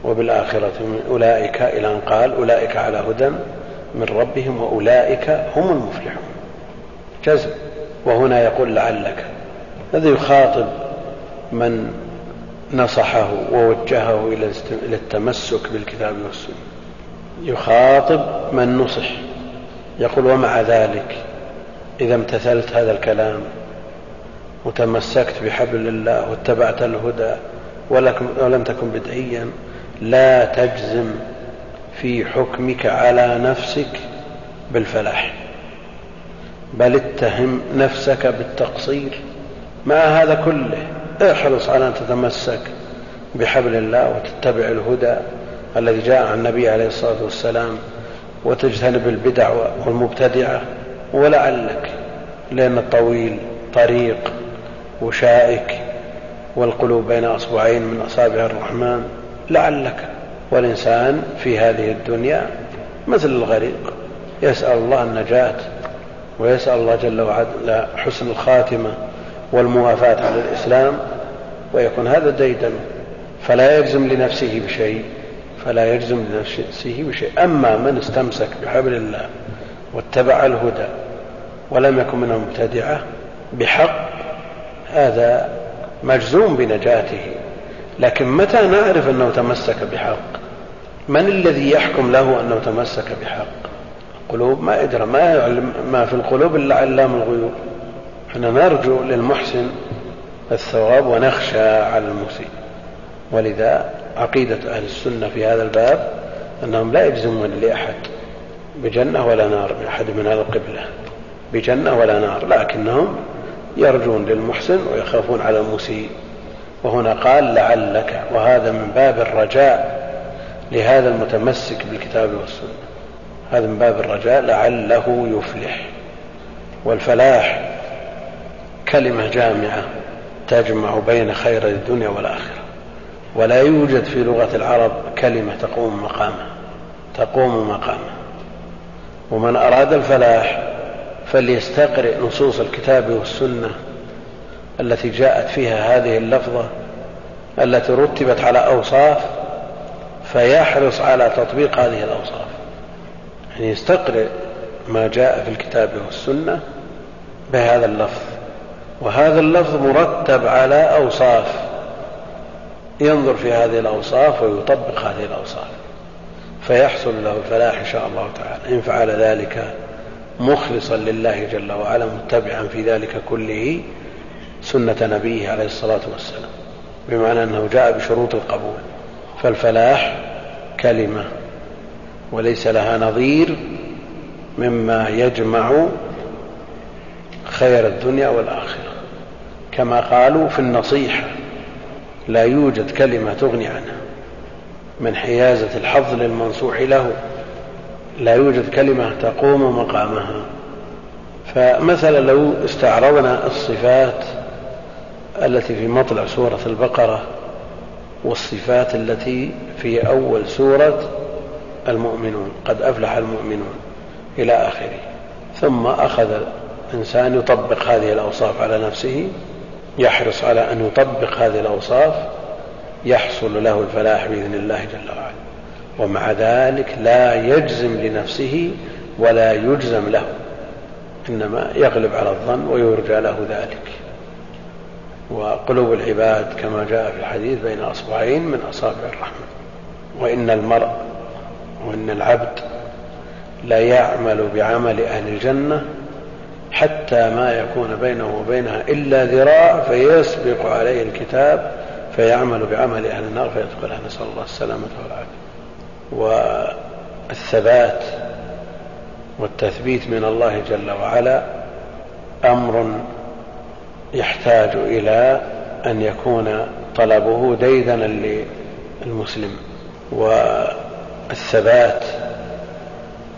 وبالآخرة أولئك إلى أن قال أولئك على هدى من ربهم وأولئك هم المفلحون. جزم وهنا يقول لعلك هذا يخاطب من نصحه ووجهه إلى التمسك بالكتاب والسنة. يخاطب من نصح. يقول ومع ذلك إذا امتثلت هذا الكلام وتمسكت بحبل الله واتبعت الهدى ولم تكن بدعيا لا تجزم في حكمك على نفسك بالفلاح. بل اتهم نفسك بالتقصير مع هذا كله. احرص على أن تتمسك بحبل الله وتتبع الهدى الذي جاء عن النبي عليه الصلاة والسلام وتجتنب البدع والمبتدعه ولعلك لأن الطويل طريق وشائك والقلوب بين أصبعين من أصابع الرحمن. لعلك والإنسان في هذه الدنيا مثل الغريق يسأل الله النجاة ويسأل الله جل وعلا حسن الخاتمة والموافاة على الإسلام. ويكون هذا ديدا. فلا يجزم لنفسه بشيء فلا يجزم لنفسه بشيء. أما من استمسك بحبل الله واتبع الهدى ولم يكن من المبتدعة بحق هذا مجزوم بنجاته. لكن متى نعرف أنه تمسك بحق؟ من الذي يحكم له أنه تمسك بحق؟ القلوب ما يدرى. ما يعلم ما في القلوب إلا علام الغيوب. إحنا نرجو للمحسن الثواب ونخشى على المسيء ولذا عقيدة أهل السنة في هذا الباب أنهم لا يجزمون لأحد بجنة ولا نار من أحد من هذا القبلة بجنة ولا نار لكنهم يرجون للمحسن ويخافون على المسيء. وهنا قال لعلك وهذا من باب الرجاء لهذا المتمسك بالكتاب والسنة. هذا من باب الرجاء لعله يفلح. والفلاح كلمة جامعة. تجمع بين خير الدنيا والآخرة. ولا يوجد في لغة العرب كلمة تقوم مقامه. تقوم مقامه. ومن أراد الفلاح فليستقرئ نصوص الكتاب والسنة التي جاءت فيها هذه اللفظة التي رتبت على أوصاف فيحرص على تطبيق هذه الأوصاف. يعني يستقرئ ما جاء في الكتاب والسنة بهذا اللفظ. وهذا اللفظ مرتب على أوصاف. ينظر في هذه الأوصاف ويطبق هذه الأوصاف. فيحصل له الفلاح إن شاء الله تعالى. إن فعل ذلك مخلصا لله جل وعلا متبعا في ذلك كله سنة نبيه عليه الصلاة والسلام. بمعنى أنه جاء بشروط القبول. فالفلاح كلمة وليس لها نظير مما يجمع خير الدنيا والآخرة. كما قالوا في النصيحة لا يوجد كلمة تغني عنها. من حيازة الحظ للمنصوح له لا يوجد كلمة تقوم مقامها. فمثلا لو استعرضنا الصفات التي في مطلع سورة البقرة والصفات التي في أول سورة المؤمنون قد أفلح المؤمنون إلى آخره. ثم أخذ الإنسان يطبق هذه الأوصاف على نفسه يحرص على أن يطبق هذه الأوصاف يحصل له الفلاح بإذن الله جل وعلا. ومع ذلك لا يجزم لنفسه ولا يجزم له إنما يغلب على الظن ويرجى له ذلك. وقلوب العباد كما جاء في الحديث بين أصبعين من أصابع الرحمن وإن المرء وإن العبد لا يعمل بعمل أهل الجنة حتى ما يكون بينه وبينها إلا ذراع فيسبق عليه الكتاب فيعمل بعمل أهل النار فيدخلها. نسأل الله السلامة والعافية. والثبات والتثبيت من الله جل وعلا أمر يحتاج إلى أن يكون طلبه ديدنا للمسلم. والثبات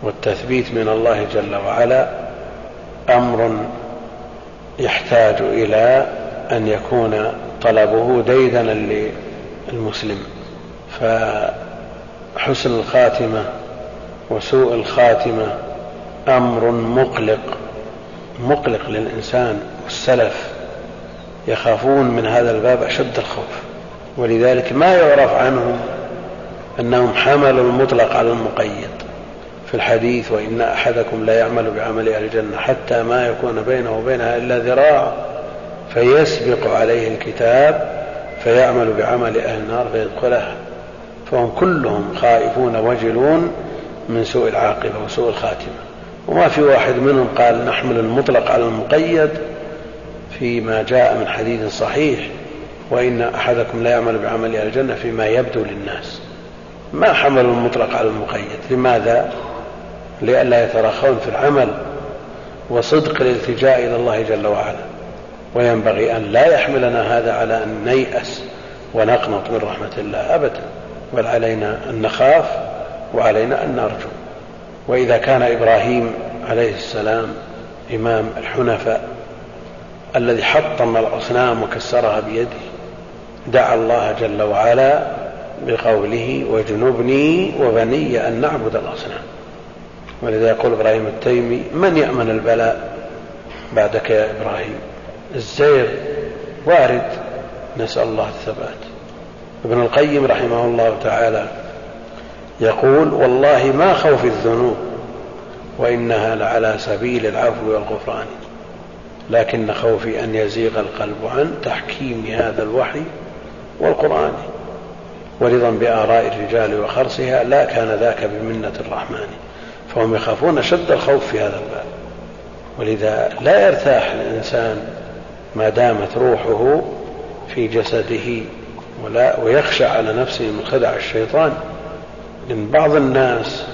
والتثبيت من الله جل وعلا أمر يحتاج إلى أن يكون طلبه ديدنا للمسلم. فحسن الخاتمة وسوء الخاتمة أمر مقلق مقلق للإنسان والسلف. يخافون من هذا الباب أشد الخوف ولذلك ما يعرف عنهم أنهم حملوا المطلق على المقيد. في الحديث وإن أحدكم لا يعمل بعمل أهل الجنة حتى ما يكون بينه وبينها إلا ذراع فيسبق عليه الكتاب فيعمل بعمل أهل النار فيدخلها فهم كلهم خائفون وجلون من سوء العاقبة وسوء الخاتمة. وما في واحد منهم قال نحمل المطلق على المقيد فيما جاء من حديث صحيح وإن أحدكم لا يعمل بعمل أهل الجنة فيما يبدو للناس. ما حملوا المطلق على المقيد؟ لماذا؟ لئلا يتراخون في العمل وصدق الالتجاء إلى الله جل وعلا. وينبغي أن لا يحملنا هذا على أن نيأس ونقنط من رحمة الله أبدا بل علينا أن نخاف وعلينا أن نرجو. وإذا كان إبراهيم عليه السلام إمام الحنفاء الذي حطم الأصنام وكسرها بيده دعا الله جل وعلا بقوله واجنبني وبني أن نعبد الأصنام. ولذا يقول إبراهيم التيمي من يأمن البلاء بعدك يا إبراهيم؟ الزير وارد نسأل الله الثبات. ابن القيم رحمه الله تعالى يقول والله ما خوف الذنوب وإنها لعلى سبيل العفو والغفران لكن خوفي أن يزيغ القلب عن تحكيم هذا الوحي والقرآن ورضا بآراء الرجال وخرصها لا كان ذاك بمنة الرحمن. فهم يخافون شد الخوف في هذا الباب. ولذا لا يرتاح الإنسان ما دامت روحه في جسده ولا ويخشى على نفسه من خدع الشيطان. لأن بعض الناس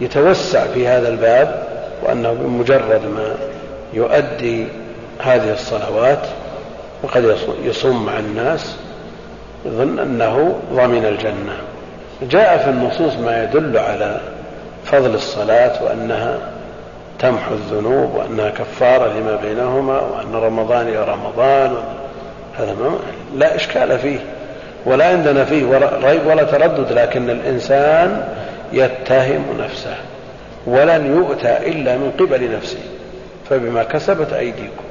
يتوسع في هذا الباب وأنه بمجرد ما يؤدي هذه الصلوات وقد يصوم مع الناس يظن أنه ضمن الجنة. جاء في النصوص ما يدل على فضل الصلاة وأنها تمحو الذنوب وأنها كفارة لما بينهما وأن رمضان يا رمضان. هذا ما لا إشكال فيه ولا عندنا فيه ريب ولا تردد لكن الإنسان يتهم نفسه ولن يؤتى إلا من قبل نفسه فبما كسبت أيديكم.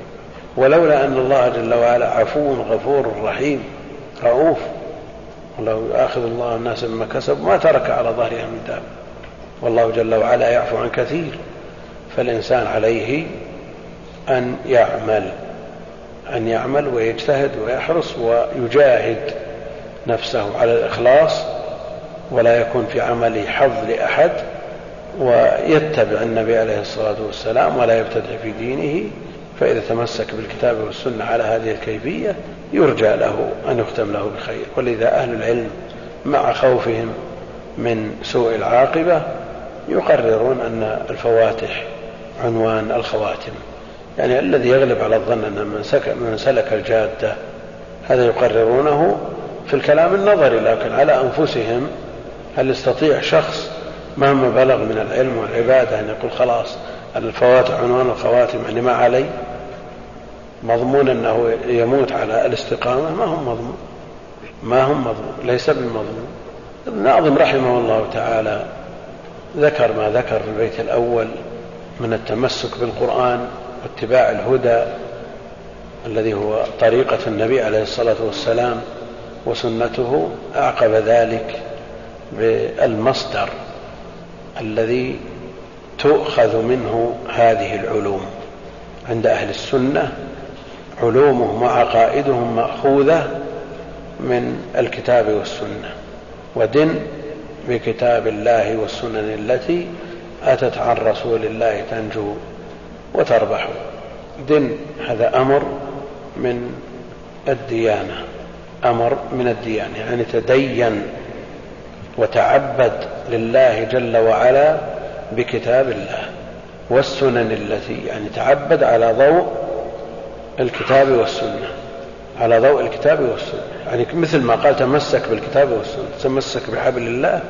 ولولا أن الله جل وعلا عفو غفور رحيم رؤوف ولو يؤاخذ الله الناس بما كسبوا ما ترك على ظهرها من دابة. والله جل وعلا يعفو عن كثير فالإنسان عليه أن يعمل أن يعمل ويجتهد ويحرص ويجاهد نفسه على الإخلاص ولا يكون في عمله حظ لأحد ويتبع النبي عليه الصلاة والسلام ولا يبتدع في دينه فإذا تمسك بالكتاب والسنة على هذه الكيفية يرجى له أن يختم له بخير. ولذا أهل العلم مع خوفهم من سوء العاقبة يقررون أن الفواتح عنوان الخواتم. يعني الذي يغلب على الظن أن من, من سلك الجادة هذا يقررونه في الكلام النظري لكن على أنفسهم هل يستطيع شخص مهما بلغ من العلم والعبادة أن يقول خلاص الفواتح عنوان الخواتم يعني ما علي؟ مضمون أنه يموت على الاستقامة؟ ما هم مضمون. ما هم مضمون. ليس بالمضمون الناظم رحمه الله تعالى ذكر ما ذكر في البيت الأول من التمسك بالقرآن واتباع الهدى الذي هو طريقة النبي عليه الصلاة والسلام وسنته أعقب ذلك بالمصدر الذي تؤخذ منه هذه العلوم. عند أهل السنة علومهم وعقائدهم مأخوذة من الكتاب والسنة. ودن بكتاب الله والسنن التي أتت عن رسول الله تنجو وتربح. دن هذا أمر من الديانة. أمر من الديانة. يعني تدين وتعبد لله جل وعلا بكتاب الله والسنن التي يعني تعبد على ضوء الكتاب والسنة. على ضوء الكتاب والسنة. يعني مثل ما قال تمسك بالكتاب والسنة تمسك بحبل الله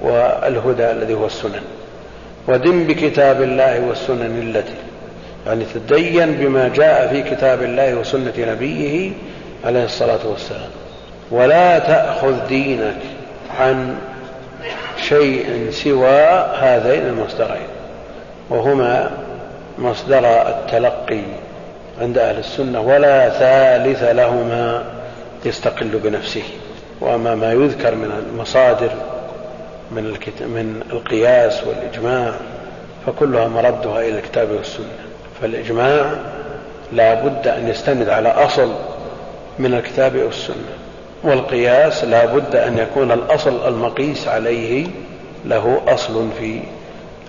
والهدى الذي هو السنن. ودم بكتاب الله والسنن التي يعني تدين بما جاء في كتاب الله وسنة نبيه عليه الصلاة والسلام. ولا تأخذ دينك عن شيء سوى هذين المصدرين وهما مصدر التلقي عند أهل السنة ولا ثالث لهما. يستقل بنفسه. وأما ما يذكر من المصادر من, من القياس والإجماع فكلها مردها إلى الكتاب والسنة. فالإجماع لا بد أن يستند على أصل من الكتاب والسنة. والقياس لا بد أن يكون الأصل المقيس عليه له أصل في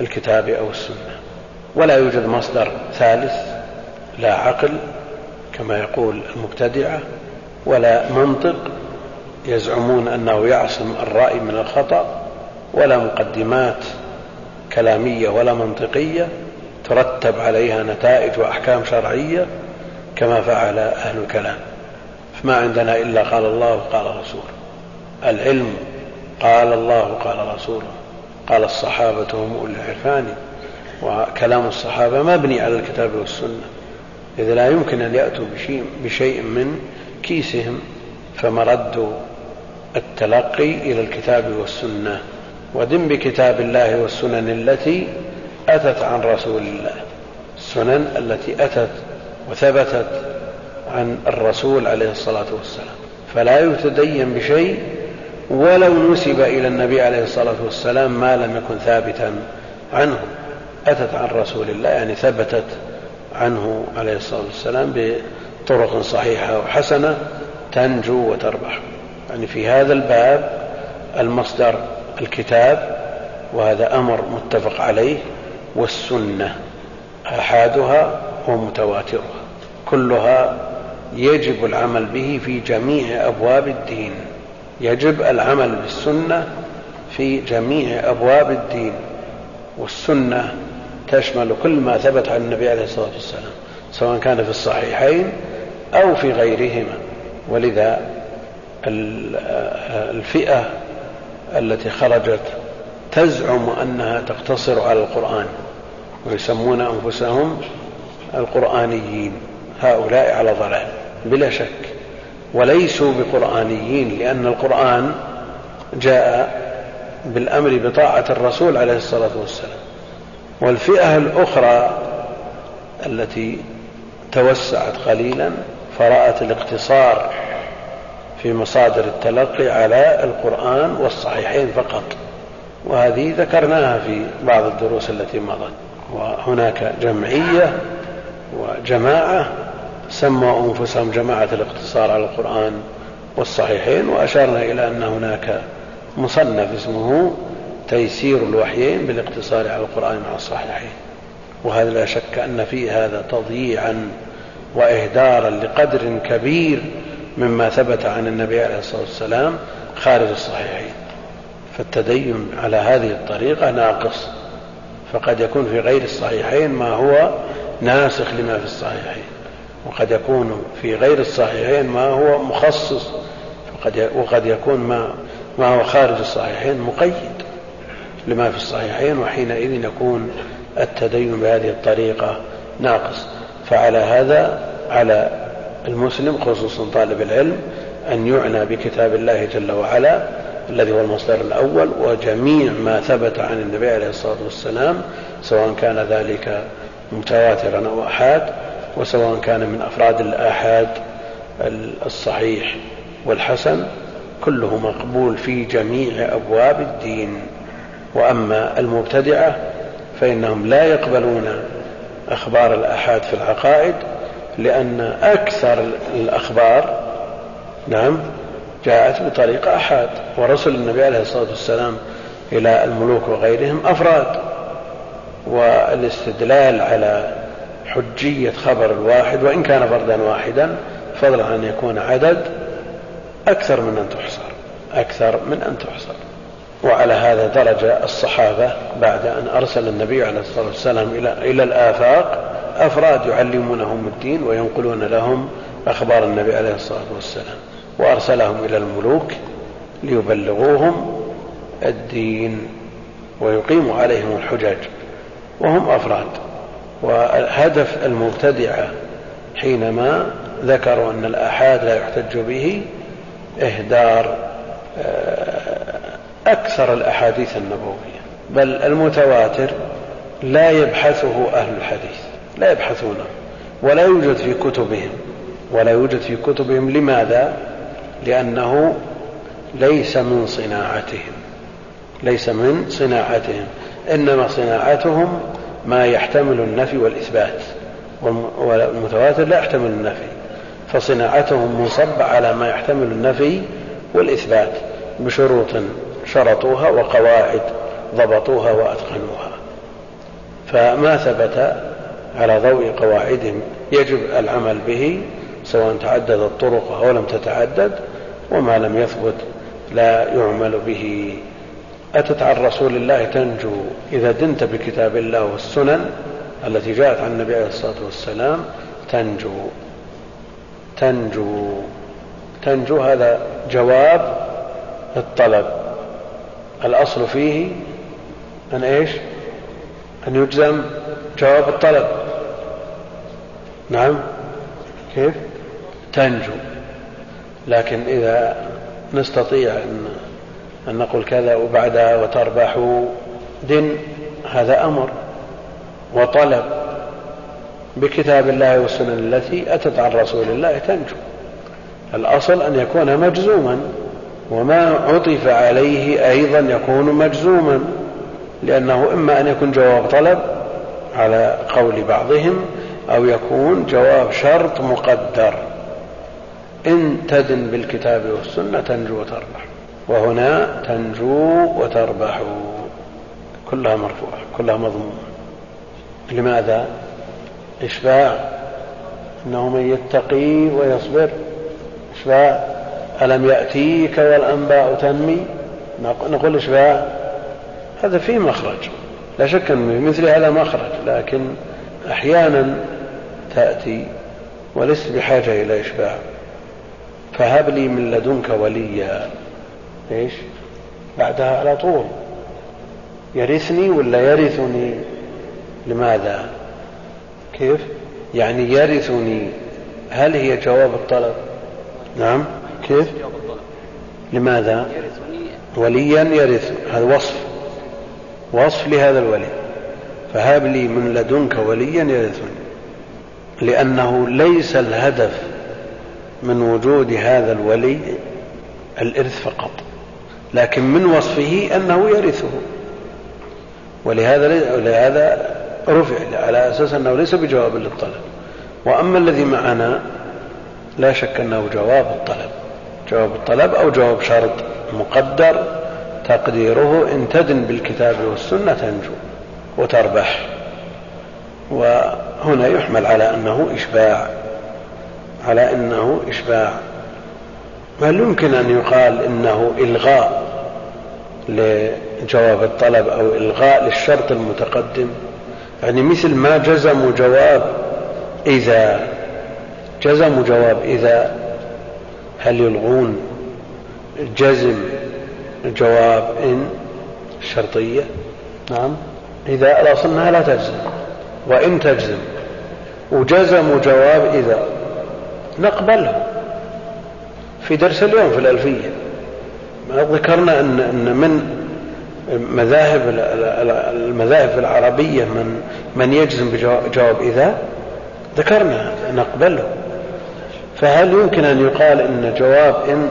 الكتاب أو السنة. ولا يوجد مصدر ثالث لا عقل كما يقول المبتدعة ولا منطق يزعمون أنه يعصم الرأي من الخطأ ولا مقدمات كلامية ولا منطقية ترتب عليها نتائج وأحكام شرعية كما فعل أهل الكلام. ما عندنا إلا قال الله وقال رسوله العلم قال الله قال رسوله قال الصحابة هم أولي العرفان. وكلام الصحابة مبني على الكتاب والسنة. إذ لا يمكن أن يأتوا بشيء من كيسهم فمرد التلقي إلى الكتاب والسنة ودم بكتاب الله والسنن التي أتت عن رسول الله السنن التي أتت وثبتت عن الرسول عليه الصلاة والسلام. فلا يتدين بشيء ولو نسب إلى النبي عليه الصلاة والسلام ما لم يكن ثابتا عنه. أتت عن رسول الله يعني ثبتت عنه عليه الصلاة والسلام بطرق صحيحة وحسنة تنجو وتربح. يعني في هذا الباب المصدر الكتاب وهذا أمر متفق عليه والسنة آحادها ومتواترها. كلها يجب العمل به في جميع أبواب الدين. يجب العمل بالسنة في جميع أبواب الدين. والسنة تشمل كل ما ثبت عن النبي عليه الصلاة والسلام سواء كان في الصحيحين أو في غيرهما. ولذا الفئة التي خرجت تزعم أنها تقتصر على القرآن ويسمون أنفسهم القرآنيين هؤلاء على ضلال بلا شك. وليسوا بقرآنيين لأن القرآن جاء بالأمر بطاعة الرسول عليه الصلاة والسلام. والفئة الأخرى التي توسعت قليلا فرأت الاقتصار في مصادر التلقي على القرآن والصحيحين فقط. وهذه ذكرناها في بعض الدروس التي مضت. وهناك جمعية وجماعة سموا أنفسهم جماعة الاقتصار على القرآن والصحيحين وأشرنا إلى أن هناك مصنف اسمه تيسير الوحيين بالاقتصار على القرآن مع الصحيحين. وهذا لا شك أن فيه هذا تضييعا وإهدارا لقدر كبير مما ثبت عن النبي عليه الصلاة والسلام خارج الصحيحين. فالتدين على هذه الطريقة ناقص فقد يكون في غير الصحيحين ما هو ناسخ لما في الصحيحين وقد يكون في غير الصحيحين ما هو مخصص وقد يكون ما, ما هو خارج الصحيحين مقيد لما في الصحيحين وحينئذ يكون التدين بهذه الطريقة ناقص. فعلى هذا على المسلم خصوصا طالب العلم أن يعنى بكتاب الله جل وعلا الذي هو المصدر الأول وجميع ما ثبت عن النبي عليه الصلاة والسلام سواء كان ذلك متواترا أو أحاد وسواء كان من أفراد الآحاد الصحيح والحسن كله مقبول في جميع أبواب الدين. وأما المبتدعة فإنهم لا يقبلون أخبار الآحاد في العقائد لأن أكثر الأخبار نعم جاءت بطريقة أحاد ورسل النبي عليه الصلاة والسلام إلى الملوك وغيرهم أفراد والاستدلال على حجية خبر الواحد وإن كان فردا واحدا فضلا عن أن يكون عدد أكثر من أن تحصر أكثر من أن تحصر. وعلى هذا درج الصحابة بعد أن أرسل النبي عليه الصلاة والسلام إلى, إلى الآفاق. أفراد يعلمونهم الدين وينقلون لهم أخبار النبي عليه الصلاة والسلام. وأرسلهم إلى الملوك ليبلغوهم الدين ويقيموا عليهم الحجج. وهم أفراد. وهدف المبتدعة حينما ذكروا أن الآحاد لا يحتج به إهدار آه، أكثر الأحاديث النبوية بل المتواتر لا يبحثه أهل الحديث لا يبحثونه ولا يوجد في كتبهم ولا يوجد في كتبهم لماذا؟ لأنه ليس من صناعتهم ليس من صناعتهم إنما صناعتهم ما يحتمل النفي والإثبات والمتواتر لا يحتمل النفي فصناعتهم منصب على ما يحتمل النفي والإثبات بشروط شرطوها وقواعد ضبطوها وأتقنوها فما ثبت على ضوء قواعدهم يجب العمل به سواء تعددت طرقه أو لم تتعدد وما لم يثبت لا يعمل به. أتت عن رسول الله تنجو إذا دنت بكتاب الله والسنن التي جاءت عن النبي عليه الصلاة والسلام تنجو. تنجو. تنجو هذا جواب الطلب. الأصل فيه أن إيش؟ أن يجزم جواب الطلب. نعم. كيف؟ تنجو. لكن إذا نستطيع أن, أن نقول كذا وبعدها وتربح دن. هذا أمر. وطلب. بكتاب الله والسنن التي أتت عن رسول الله تنجو. الأصل أن يكون مجزوما. وما عطف عليه أيضا يكون مجزوما لأنه إما أن يكون جواب طلب على قول بعضهم أو يكون جواب شرط مقدر. إن تدن بالكتاب والسنة تنجو وتربح. وهنا تنجو وتربح. كلها مرفوعة كلها مضمومة. لماذا؟ إشباع. إنه من يتقي ويصبر. إشباع. ألم يأتيك والأنباء تنمي؟ نقول إشباع هذا فيه مخرج. لا شك أن مثل هذا مخرج لكن أحيانا تأتي ولست بحاجة إلى إشباع فهب لي من لدنك وليا. إيش؟ بعدها على طول. يرثني ولا يرثني؟ لماذا؟ كيف؟ يعني يرثني. هل هي جواب الطلب؟ نعم. كيف؟ لماذا؟ وليا يرث. هذا وصف. وصف لهذا الولي. فهب لي من لدنك وليا يرثني. لأنه ليس الهدف من وجود هذا الولي الإرث فقط. لكن من وصفه أنه يرثه. ولهذا لهذا رفع على أساس أنه ليس بجواب للطلب. وأما الذي معنا لا شك أنه جواب الطلب. جواب الطلب أو جواب شرط مقدر تقديره إن تدن بالكتاب والسنة تنجو وتربح. وهنا يحمل على أنه إشباع على أنه إشباع. هل يمكن أن يقال إنه إلغاء لجواب الطلب أو إلغاء للشرط المتقدم؟ يعني مثل ما جزموا جواب إذا جزموا جواب إذا هل يلغون جزم جواب إن الشرطية نعم. إذا الأصل أنها لا تجزم. وإن تجزم. وجزموا جواب إذا. نقبله في درس اليوم في الألفية. ذكرنا أن أن من مذاهب المذاهب العربية من من يجزم بجواب إذا. ذكرنا نقبله. فهل يمكن أن يقال أن جواب إن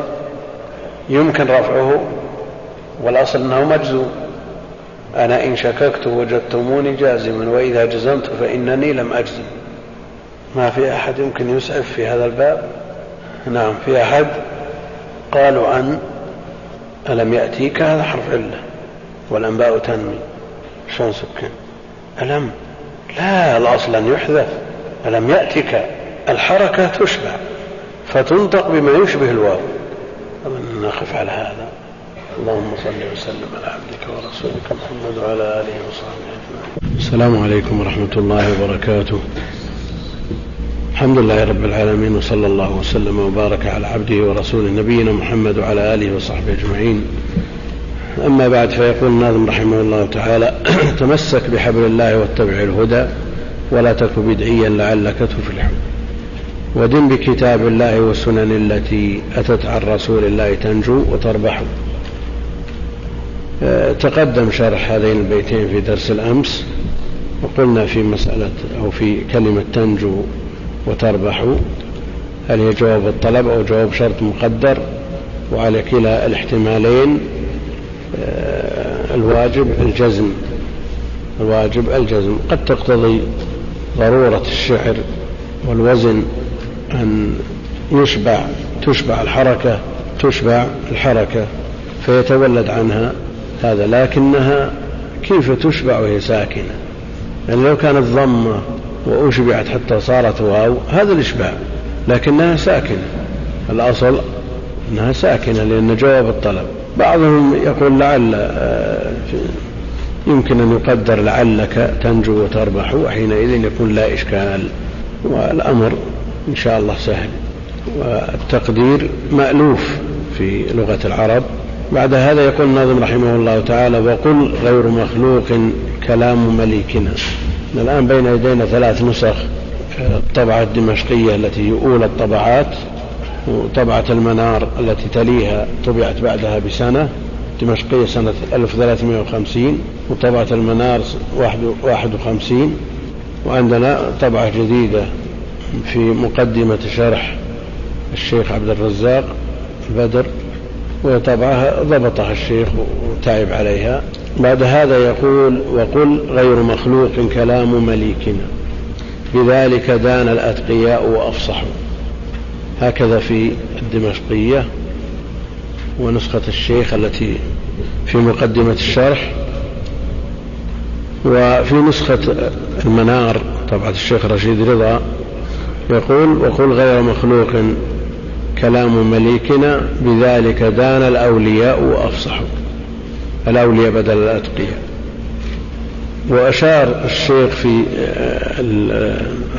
يمكن رفعه والأصل أنه مجزوم أنا إن شككت وجدتموني جازما وإذا جزمت فإنني لم أجزم. ما في أحد يمكن يسعف في هذا الباب؟ نعم في أحد قالوا أن ألم يأتيك هذا حرف علة والأنباء تنمي. شلون سكن ألم؟ لا الأصل أن يحذف. ألم يأتك الحركة تشبع. فتنطق بما يشبه الواو أظن نقف على هذا. اللهم صل وسلم على عبدك ورسولك محمد وعلى آله وصحبه أجمعين. السلام عليكم ورحمة الله وبركاته. الحمد لله رب العالمين وصلى الله وسلم وبارك على عبده ورسوله نبينا محمد وعلى آله وصحبه أجمعين. أما بعد فيقول الناظم رحمه الله تعالى تمسك بحبل الله واتبع الهدى ولا تك بدعيا لعلك تفلح. ودن بكتاب الله والسنن التي أتت عن رسول الله تنجو وتربح. تقدم شرح هذين البيتين في درس الأمس وقلنا في مسألة أو في كلمة تنجو وتربح. هل هي جواب الطلب أو جواب شرط مقدر؟ وعلى كلا الاحتمالين آه، الواجب الجزم. الواجب الجزم. قد تقتضي ضرورة الشعر والوزن أن يشبع تشبع الحركة تشبع الحركة فيتولد عنها هذا لكنها كيف تشبع وهي ساكنة؟ يعني لو كانت ضمة وأشبعت حتى صارت واو هذا الإشباع لكنها ساكنة. الأصل أنها ساكنة لأن جواب الطلب. بعضهم يقول لعل آه، يمكن أن يقدر لعلك تنجو وتربح وحينئذ يكون لا إشكال والأمر إن شاء الله سهل. والتقدير مألوف في لغة العرب. بعد هذا يقول الناظم رحمه الله تعالى وقل غير مخلوق كلام مليكنا. الآن بين يدينا ثلاث نسخ. الطبعة الدمشقية التي أولى الطبعات وطبعة المنار التي تليها طبعت بعدها بسنة. دمشقية سنة 1350 وطبعة المنار 51 وعندنا طبعة جديدة في مقدمة شرح الشيخ عبد الرزاق بدر وطبعها ضبطها الشيخ وتعب عليها. بعد هذا يقول وقل غير مخلوق كلام مليكنا بذلك دان الأتقياء وأفصحوا. هكذا في الدمشقية ونسخة الشيخ التي في مقدمة الشرح وفي نسخة المنار طبعة الشيخ رشيد رضا يقول وقل غير مخلوق كلام مليكنا بذلك دان الأولياء وأفصحوا. الأولياء بدل الأتقياء. وأشار الشيخ في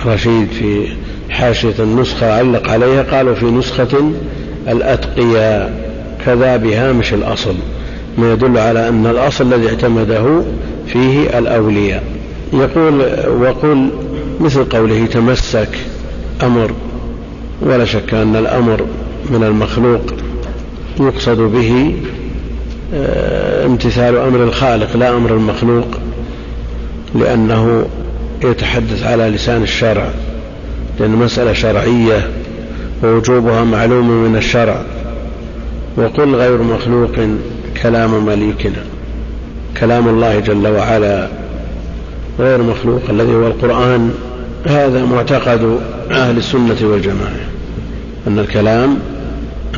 رشيد في حاشية النسخة علق عليها قالوا في نسخة الأتقياء كذا بهامش الأصل. ما يدل على أن الأصل الذي اعتمده فيه الأولياء. يقول وقل مثل قوله تمسك أمر ولا شك أن الأمر من المخلوق يقصد به آه، امتثال أمر الخالق لا أمر المخلوق لأنه يتحدث على لسان الشرع لأن مسألة شرعية ووجوبها معلوم من الشرع وقل غير مخلوق كلام مليكنا كلام الله جل وعلا غير مخلوق الذي هو القرآن هذا معتقد أهل السنة والجماعة. أن الكلام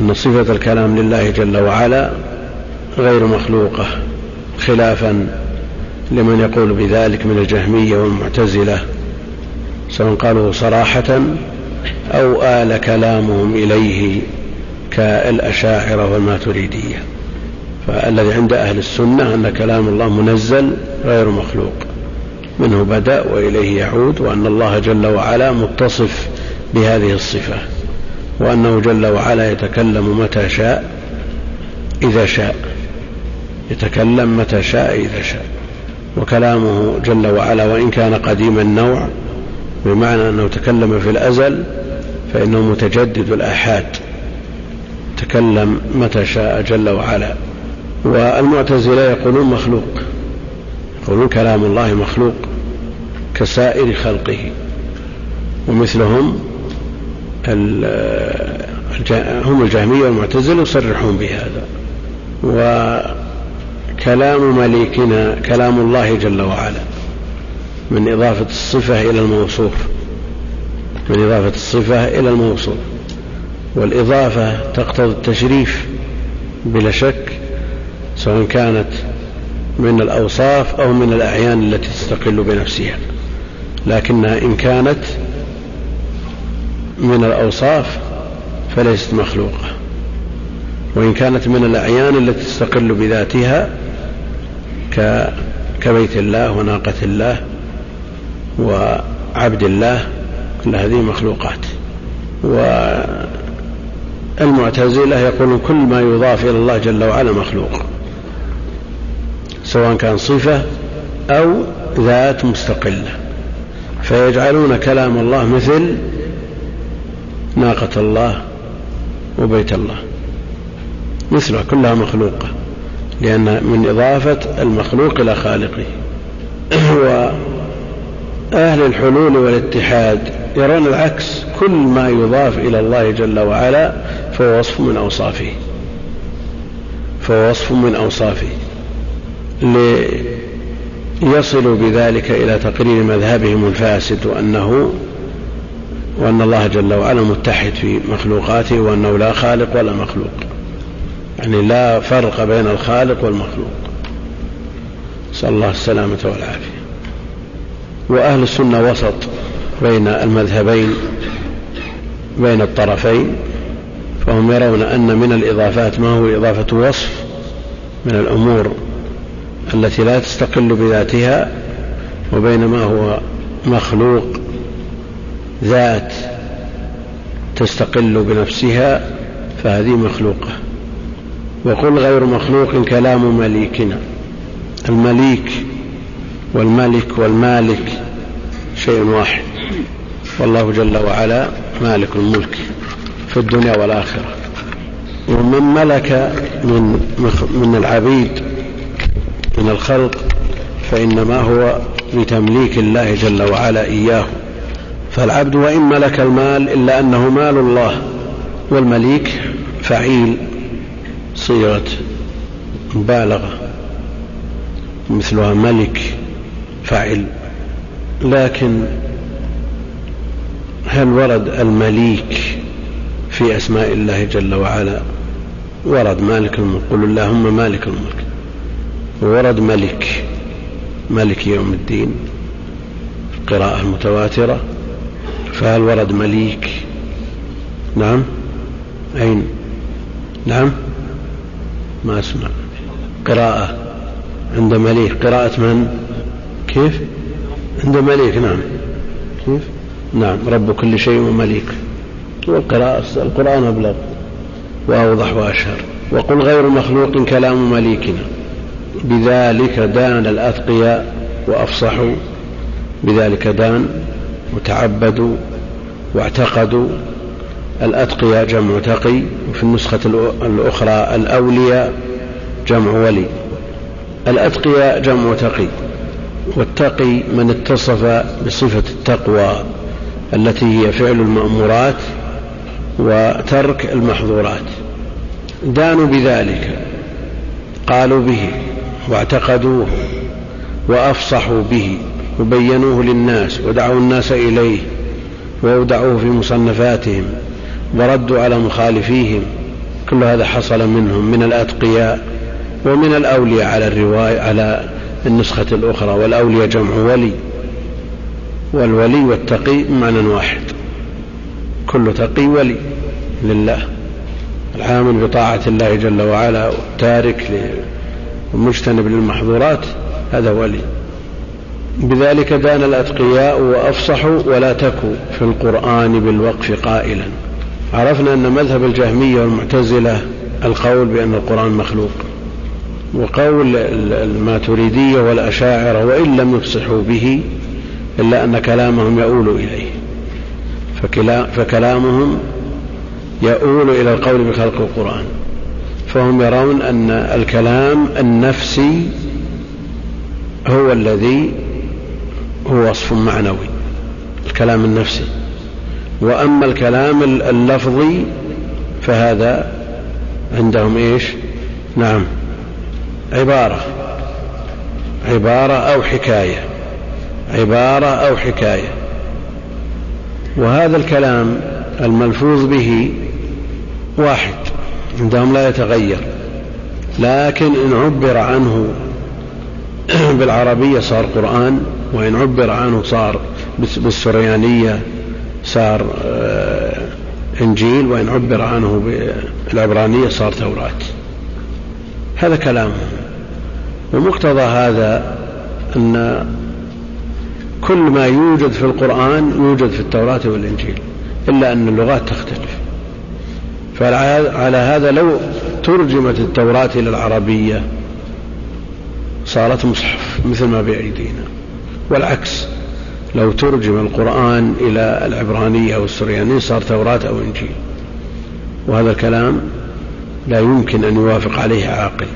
أن صفة الكلام لله جل وعلا غير مخلوقة خلافا لمن يقول بذلك من الجهمية والمعتزلة سواء قالوا صراحة أو آل كلامهم إليه كالأشاعرة والماتريدية. فالذي عند أهل السنة أن كلام الله منزل غير مخلوق. منه بدأ وإليه يعود وأن الله جل وعلا متصف بهذه الصفة وأنه جل وعلا يتكلم متى شاء إذا شاء. يتكلم متى شاء إذا شاء. وكلامه جل وعلا وإن كان قديم النوع بمعنى أنه تكلم في الأزل فإنه متجدد الآحاد. تكلم متى شاء جل وعلا. والمعتزلة يقولون مخلوق. يقولون كلام الله مخلوق كسائر خلقه ومثلهم هم الجهمية والمعتزلة يصرحون بهذا. وكلام مليكنا كلام الله جل وعلا من إضافة الصفة إلى الموصوف من إضافة الصفة إلى الموصوف. والإضافة تقتضي التشريف بلا شك سواء كانت من الأوصاف أو من الأعيان التي تستقل بنفسها. لكنها إن كانت من الأوصاف فليست مخلوقة. وإن كانت من الأعيان التي تستقل بذاتها كبيت الله وناقة الله وعبد الله كل هذه مخلوقات. والمعتزلة يقولون كل ما يضاف إلى الله جل وعلا مخلوق. سواء كان صفة أو ذات مستقلة. فيجعلون كلام الله مثل ناقة الله وبيت الله. مثلها كلها مخلوقة لأن من إضافة المخلوق إلى خالقه. وأهل الحلول والاتحاد يرون العكس كل ما يضاف إلى الله جل وعلا فهو وصف من أوصافه. فهو وصف من أوصافه. ليصلوا بذلك إلى تقرير مذهبهم الفاسد وأنه وأن الله جل وعلا متحد في مخلوقاته وأنه لا خالق ولا مخلوق. يعني لا فرق بين الخالق والمخلوق. نسأل الله السلامة والعافية. وأهل السنة وسط بين المذهبين بين الطرفين فهم يرون أن من الإضافات ما هو إضافة وصف من الأمور التي لا تستقل بذاتها وبين ما هو مخلوق ذات تستقل بنفسها فهذه مخلوقة. وقل غير مخلوق كلام مليكنا. المليك والملك والمالك شيء واحد. والله جل وعلا مالك الملك في الدنيا والآخرة. ومن ملك من من العبيد من الخلق فإنما هو بتمليك الله جل وعلا إياه. فالعبد وإن ملك المال إلا أنه مال الله والمليك فعيل صيغة مبالغة مثلها ملك فعل لكن هل ورد المليك في أسماء الله جل وعلا؟ ورد مالك الملك. قل اللهم مالك الملك. وورد ملك ملك يوم الدين القراءة المتواترة. فهل ورد مليك؟ نعم. أين؟ نعم. ما أسمع. قراءة. عند مليك. قراءة من؟ كيف؟ عند مليك. نعم. كيف؟ نعم. رب كل شيء ومليك. والقراءة القرآن أبلغ وأوضح وأشهر. وقل غير مخلوق كلام مليكنا. بذلك دان الأتقياء وأفصحوا. بذلك دان وتعبدوا واعتقدوا. الأتقياء جمع تقي وفي النسخة الأخرى الأولياء جمع ولي. الأتقياء جمع تقي والتقي من اتصف بصفة التقوى التي هي فعل المأمورات وترك المحظورات. دانوا بذلك قالوا به. واعتقدوه وأفصحوا به وبينوه للناس ودعوا الناس إليه وأودعوه في مصنفاتهم وردوا على مخالفيهم كل هذا حصل منهم من الأتقياء ومن الأولياء على الرواية على النسخة الأخرى والأولياء جمع ولي والولي والتقي معنى واحد كل تقي ولي لله العامل بطاعة الله جل وعلا والتارك والمجتنب للمحظورات هذا ولي. بذلك دان الأتقياء وأفصحوا ولا تكوا في القرآن بالوقف قائلا. عرفنا أن مذهب الجهمية والمعتزلة القول بأن القرآن مخلوق وقول الماتريدية والأشاعرة وإن لم يفصحوا به إلا أن كلامهم يؤول إليه. فكلامهم يؤول إلى القول بخلق القرآن. فهم يرون أن الكلام النفسي هو الذي هو وصف معنوي الكلام النفسي. وأما الكلام اللفظي فهذا عندهم إيش؟ نعم عبارة عبارة أو حكاية عبارة أو حكاية. وهذا الكلام الملفوظ به واحد. عندهم لا يتغير. لكن إن عبر عنه بالعربية صار قرآن وإن عبر عنه صار بالسريانية صار آه، إنجيل وإن عبر عنه بالعبرانية صار توراة هذا كلامهم ومقتضى هذا أن كل ما يوجد في القرآن يوجد في التوراة والإنجيل إلا أن اللغات تختلف. فعلى هذا لو ترجمت التوراة إلى العربية صارت مصحف مثل ما بأيدينا. والعكس لو ترجم القرآن إلى العبرانية أو السريانية صار توراة أو إنجيل. وهذا الكلام لا يمكن أن يوافق عليه عاقل.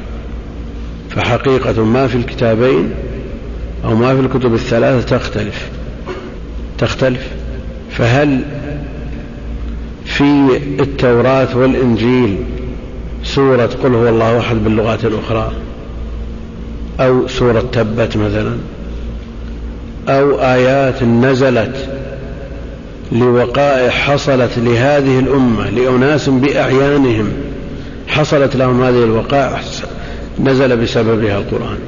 فحقيقة ما في الكتابين أو ما في الكتب الثلاثة تختلف. تختلف. فهل في التوراة والإنجيل سورة قل هو الله أحد باللغات الأخرى أو سورة تبت مثلا أو آيات نزلت لوقائع حصلت لهذه الأمة لأناس بأعيانهم حصلت لهم هذه الوقائع نزل بسببها القرآن.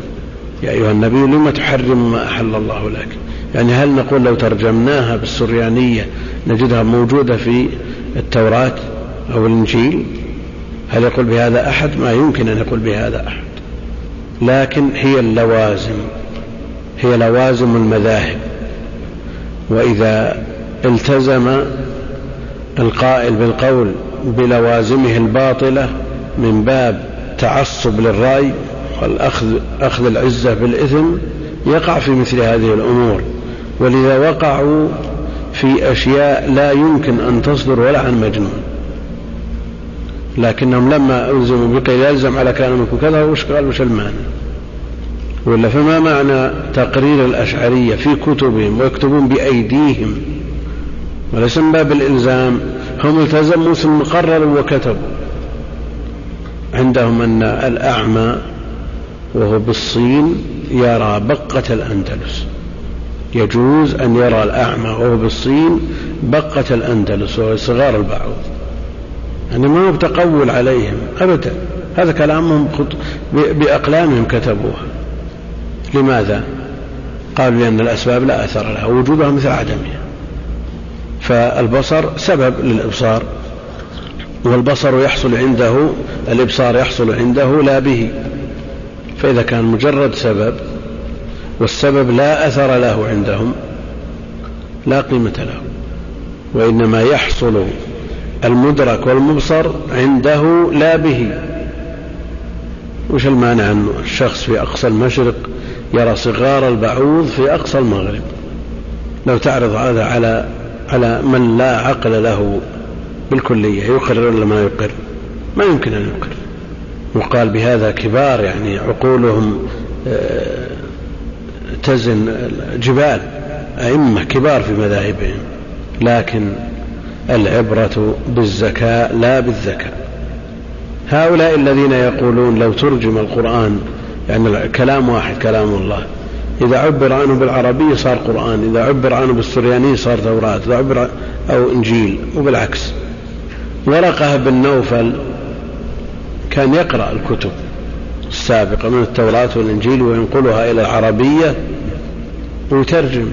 يا أيها النبي لم تحرم ما أحل الله لك؟ يعني هل نقول لو ترجمناها بالسريانية نجدها موجودة في التوراة أو الإنجيل هل يقول بهذا أحد؟ ما يمكن أن يقول بهذا أحد. لكن هي اللوازم هي لوازم المذاهب. وإذا التزم القائل بالقول بلوازمه الباطلة من باب تعصب للرأي والأخذ أخذ العزة بالإثم يقع في مثل هذه الأمور. ولذا وقعوا في أشياء لا يمكن أن تصدر ولا عن مجنون. لكنهم لما ألزموا بقيل يلزم على كلامكم كذا وش قال؟ وش المعنى؟ ولا فما معنى تقرير الأشعرية في كتبهم ويكتبون بأيديهم؟ وليس من باب الإلزام. هم التزموا ثم قرروا وكتبوا. عندهم أن الأعمى وهو بالصين يرى بقة الأندلس. يجوز أن يرى الأعمى وهو بالصين بقة الأندلس وهو صغار البعوض. يعني ما هو بتقول عليهم أبدا. هذا كلامهم بأقلامهم كتبوها لماذا؟ قالوا لأن الأسباب لا أثر لها وجودها مثل عدمها. فالبصر سبب للإبصار والبصر يحصل عنده الإبصار يحصل عنده لا به. فإذا كان مجرد سبب والسبب لا أثر له عندهم لا قيمة له. وإنما يحصل المدرك والمبصر عنده لا به. وش المانع أن الشخص في أقصى المشرق يرى صغار البعوض في أقصى المغرب؟ لو تعرض هذا على على من لا عقل له بالكلية يقر ولا ما يقر ما يمكن أن يقر وقال بهذا كبار يعني عقولهم آه، تزن جبال أئمة كبار في مذاهبهم لكن العبرة بالذكاء لا بالذكاء. هؤلاء الذين يقولون لو ترجم القرآن يعني كلام واحد كلام الله إذا عبر عنه بالعربية صار قرآن إذا عبر عنه بالسريانية صار توراة إذا عبر أو إنجيل وبالعكس. ورقة بن نوفل كان يقرأ الكتب. السابقة من التوراة والإنجيل وينقلها إلى العربية ويترجم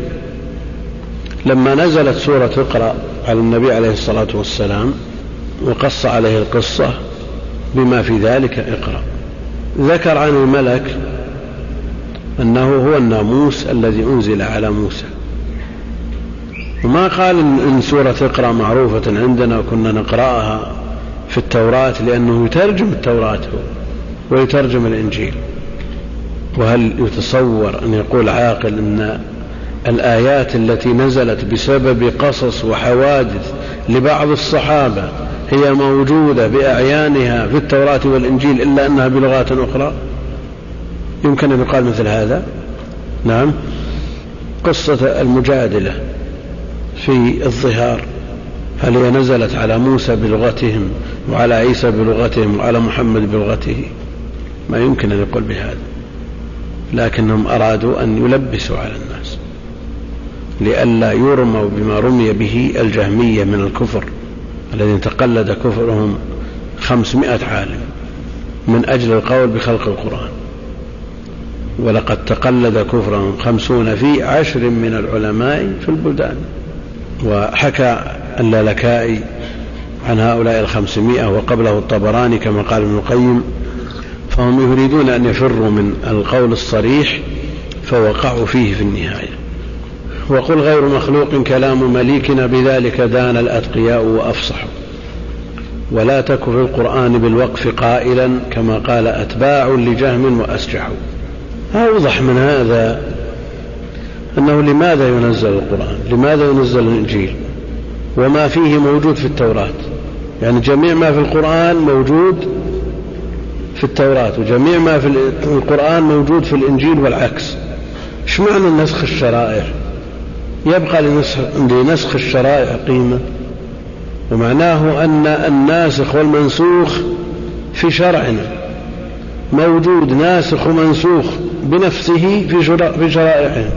لما نزلت سورة اقرأ على النبي عليه الصلاة والسلام وقص عليه القصة بما في ذلك اقرأ. ذكر عن الملك أنه هو الناموس الذي أنزل على موسى. وما قال إن سورة اقرأ معروفة عندنا وكنا نقرأها في التوراة لأنه يترجم التوراة. ويترجم الإنجيل. وهل يتصور أن يقول عاقل أن الآيات التي نزلت بسبب قصص وحوادث لبعض الصحابة هي موجودة بأعيانها في التوراة والإنجيل إلا أنها بلغات أخرى؟ يمكن أن يقال مثل هذا؟ نعم. قصة المجادلة في الظهار. هل هي نزلت على موسى بلغتهم وعلى عيسى بلغتهم وعلى محمد بلغته؟ ما يمكن أن يقول بهذا لكنهم أرادوا أن يلبسوا على الناس لئلا يرموا بما رمي به الجهمية من الكفر الذين تقلد كفرهم خمسمائة عالم من أجل القول بخلق القرآن. ولقد تقلد كفرهم خمسون في عشر من العلماء في البلدان. وحكى اللالكائي عن هؤلاء الخمسمائة وقبله الطبراني كما قال ابن القيم فهم يريدون أن يفروا من القول الصريح فوقعوا فيه في النهاية. وقل غير مخلوق كلام مليكنا بذلك دان الأتقياء وأفصحوا ولا تك في القرآن بالوقف قائلا كما قال أتباع لجهم وأسجحوا أوضح من هذا أنه لماذا ينزل القرآن؟ لماذا ينزل الإنجيل؟ وما فيه موجود في التوراة. يعني جميع ما في القرآن موجود في التوراة وجميع ما في القرآن موجود في الإنجيل والعكس. إيش معنى نسخ الشرائع؟ يبقى لنسخ الشرائع قيمة. ومعناه أن الناسخ والمنسوخ في شرعنا. موجود ناسخ ومنسوخ بنفسه في شرائعهم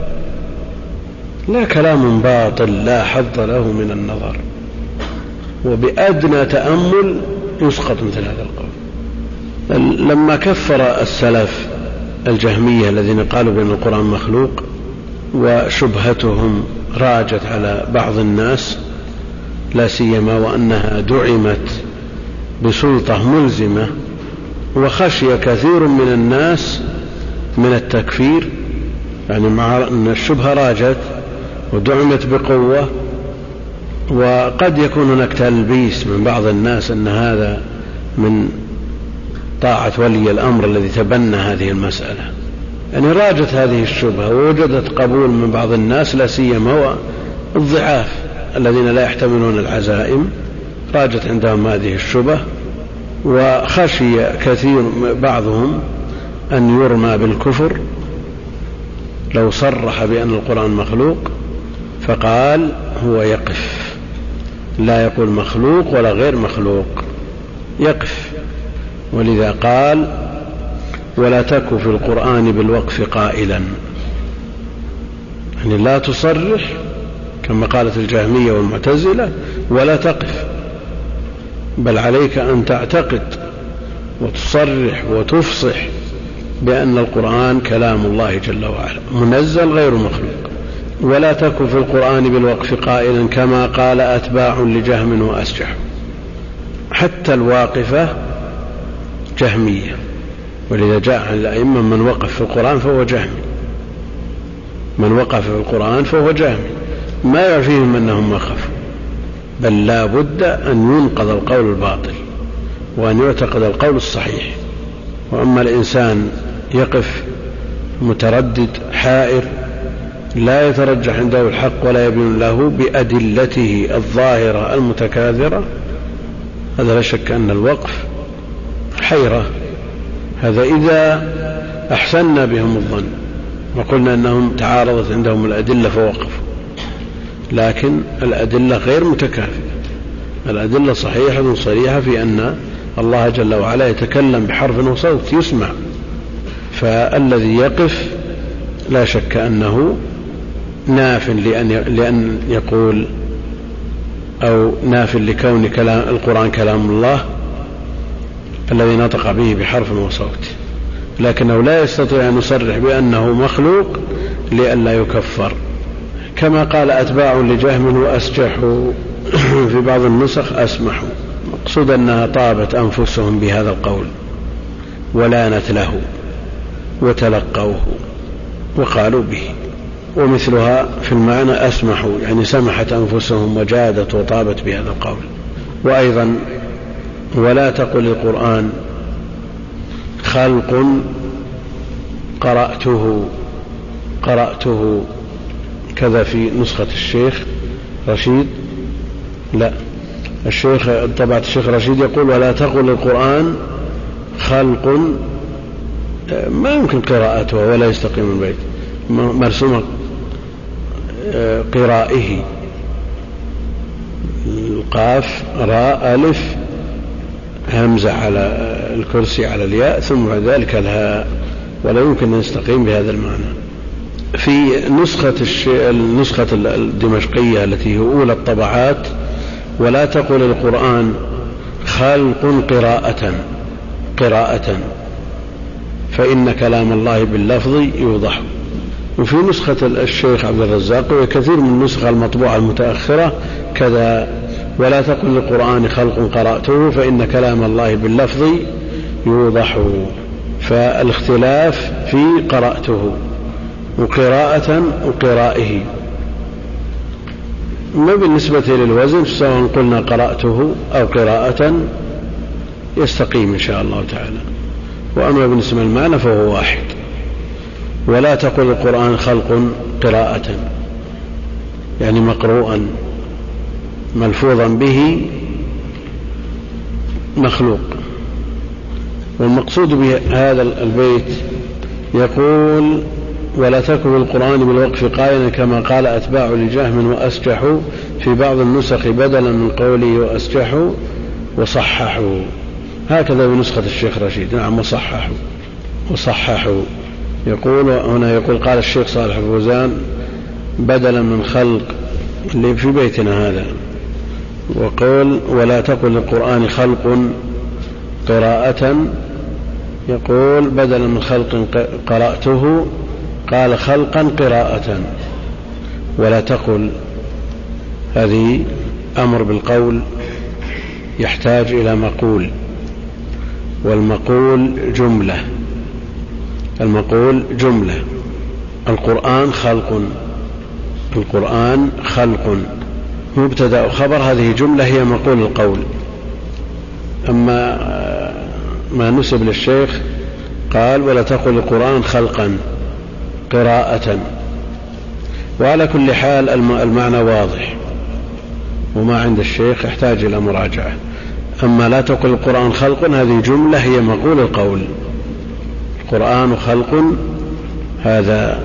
لا كلام باطل لا حظ له من النظر. وبأدنى تأمل يسقط مثل هذا القول. لما كفر السلف الجهمية الذين قالوا بأن القرآن مخلوق وشبهتهم راجت على بعض الناس لا سيما وأنها دعمت بسلطة ملزمة وخشي كثير من الناس من التكفير يعني مع أن الشبهة راجت ودعمت بقوة وقد يكون هناك تلبيس من بعض الناس أن هذا من طاعة ولي الأمر الذي تبنى هذه المسألة. يعني راجت هذه الشبهة ووجدت قبول من بعض الناس لا سيما الضعاف الذين لا يحتملون العزائم راجت عندهم هذه الشبهة وخشي كثير بعضهم أن يرمى بالكفر. لو صرح بأن القرآن مخلوق فقال هو يقف. لا يقول مخلوق ولا غير مخلوق يقف. ولذا قال ولا تك في القرآن بالوقف قائلا. يعني لا تصرح كما قالت الجهمية والمعتزلة ولا تقف بل عليك أن تعتقد وتصرح وتفصح بأن القرآن كلام الله جل وعلا منزل غير مخلوق. ولا تك في القرآن بالوقف قائلا كما قال أتباع لجهم وأسجح حتى الواقفة جهمية. ولذا جاء عن الأئمة من وقف في القرآن فهو جهمي. من وقف في القرآن فهو جهمي. ما يعفيهم أنهم وقفوا. بل لا بد أن ينقض القول الباطل وأن يعتقد القول الصحيح. وأما الإنسان يقف متردد حائر لا يترجح عنده الحق ولا يبين له بأدلته الظاهرة المتكاثرة هذا لا شك أن الوقف حيرة. هذا إذا أحسنا بهم الظن وقلنا أنهم تعارضت عندهم الأدلة فوقفوا لكن الأدلة غير متكافئة. الأدلة صحيحة صريحة في أن الله جل وعلا يتكلم بحرف وصوت يسمع. فالذي يقف لا شك أنه ناف لأن لأن يقول أو ناف لكون كلام القرآن كلام الله الذي نطق به بحرف وصوت. لكنه لا يستطيع أن يصرح بأنه مخلوق لئلا يكفر. كما قال أتباع لجهم وأسجحوا. في بعض النسخ أسمحوا. مقصود أنها طابت أنفسهم بهذا القول. ولانت له. وتلقوه. وقالوا به. ومثلها في المعنى أسمحوا. يعني سمحت أنفسهم وجادت وطابت بهذا القول. وأيضا ولا تقل القرآن. خلق قرأته قرأته. كذا في نسخة الشيخ رشيد. لا الشيخ طبعة الشيخ رشيد يقول ولا تقل القرآن خلق. ما يمكن قراءته ولا يستقيم البيت مرسومة آه، قرائه. القاف راء ألف. همزة على الكرسي على الياء ثم بعد ذلك الهاء ولا يمكن أن يستقيم بهذا المعنى. في نسخة النسخة الدمشقية التي هي أولى الطبعات ولا تقل القرآن خلق قراءة قراءة فإن كلام الله باللفظ يوضح. وفي نسخة الشيخ عبد الرزاق وكثير من النسخ المطبوعة المتأخرة كذا ولا تقل للقرآن خلق قرأته فإن كلام الله باللفظ يوضح فالاختلاف في قرأته وقراءة وقرائه. ما بالنسبة للوزن سواء قلنا قرأته أو قراءة يستقيم إن شاء الله تعالى. وأما بالنسبة للمعنى فهو واحد. ولا تقل القرآن خلق قراءة يعني مقروءا. ملفوظا به مخلوق. والمقصود بهذا البيت يقول ولا تكن القرآن بالوقف قائلا كما قال أتباع لجهم وأسجحوا في بعض النسخ بدلا من قوله وأسجحوا وصححوا. هكذا بنسخة الشيخ رشيد. نعم وصححوا. وصححوا. يقول هنا يقول قال الشيخ صالح الفوزان بدلا من خلق اللي في بيتنا هذا. وقول ولا تقل القرآن خلق قراءة. يقول بدلا من خلق قرأته قال خلقا قراءة. ولا تقل هذه أمر بالقول يحتاج إلى مقول. والمقول جملة. المقول جملة. القرآن خلق. القرآن خلق. مبتدا وخبر هذه جملة هي مقول القول. أما ما نسب للشيخ قال ولا تقل القرآن خلقا قراءة. وعلى كل حال المعنى واضح. وما عند الشيخ يحتاج إلى مراجعة. أما لا تقل القرآن خلق هذه جملة هي مقول القول. القرآن خلق هذا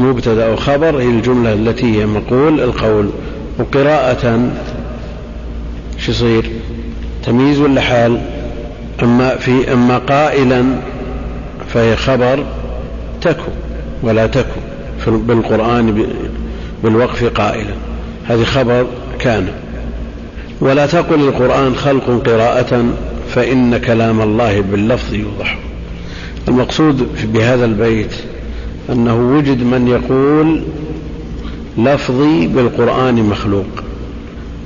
مبتدا وخبر هي الجملة التي هي مقول القول. وقراءة شو يصير؟ تمييز ولا حال؟ أما في أما قائلا فهي خبر تكو ولا تكو. بالقرآن بالوقف قائلا. هذه خبر كان. ولا تقل القرآن خلق قراءة فإن كلام الله باللفظ يوضح. المقصود بهذا البيت أنه وجد من يقول لفظي بالقرآن مخلوق.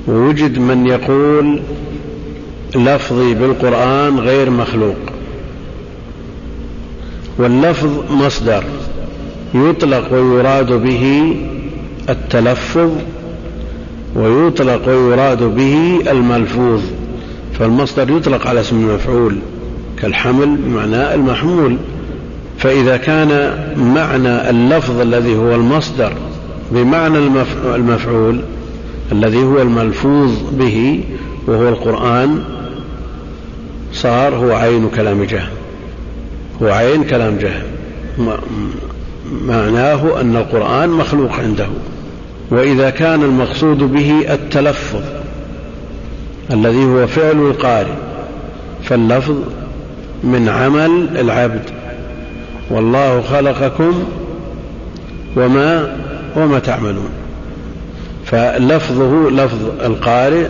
ووجد من يقول لفظي بالقرآن غير مخلوق. واللفظ مصدر يطلق ويراد به التلفظ ويطلق ويراد به الملفوظ. فالمصدر يطلق على اسم المفعول كالحمل بمعنى المحمول. فإذا كان معنى اللفظ الذي هو المصدر بمعنى المفعول الذي هو الملفوظ به وهو القرآن صار هو عين كلام جهم هو عين كلام جهم معناه أن القرآن مخلوق عنده. وإذا كان المقصود به التلفظ الذي هو فعل القارئ فاللفظ من عمل العبد. والله خلقكم وما وما تعملون. فلفظه لفظ القارئ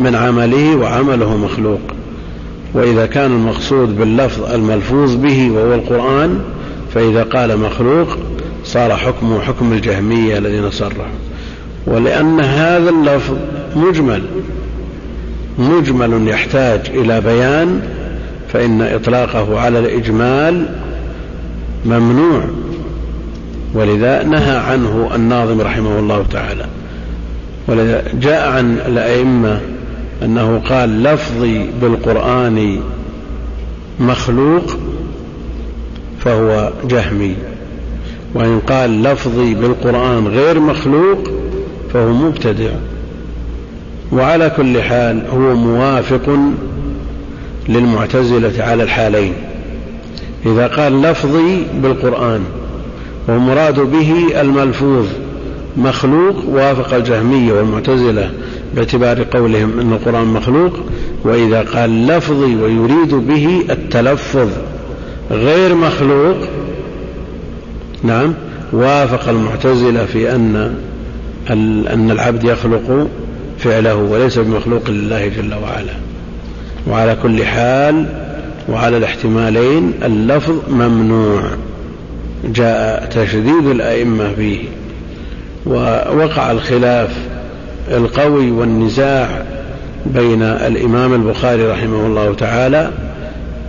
من عمله وعمله مخلوق. وإذا كان المقصود باللفظ الملفوظ به وهو القرآن فإذا قال مخلوق صار حكمه حكم الجهمية الذين صرحوا. ولأن هذا اللفظ مجمل مجمل يحتاج إلى بيان فإن إطلاقه على الإجمال ممنوع. ولذا نهى عنه الناظم رحمه الله تعالى. ولذا جاء عن الأئمة أنه قال لفظي بالقرآن مخلوق فهو جهمي. وإن قال لفظي بالقرآن غير مخلوق فهو مبتدع. وعلى كل حال هو موافق للمعتزلة على الحالين. إذا قال لفظي بالقرآن والمراد به الملفوظ مخلوق وافق الجهمية والمعتزلة باعتبار قولهم أن القرآن مخلوق وإذا قال لفظي ويريد به التلفظ غير مخلوق نعم وافق المعتزلة في أن أن العبد يخلق فعله وليس بمخلوق لله جل وعلا وعلى كل حال وعلى الاحتمالين اللفظ ممنوع. جاء تشديد الأئمة فيه ووقع الخلاف القوي والنزاع بين الإمام البخاري رحمه الله تعالى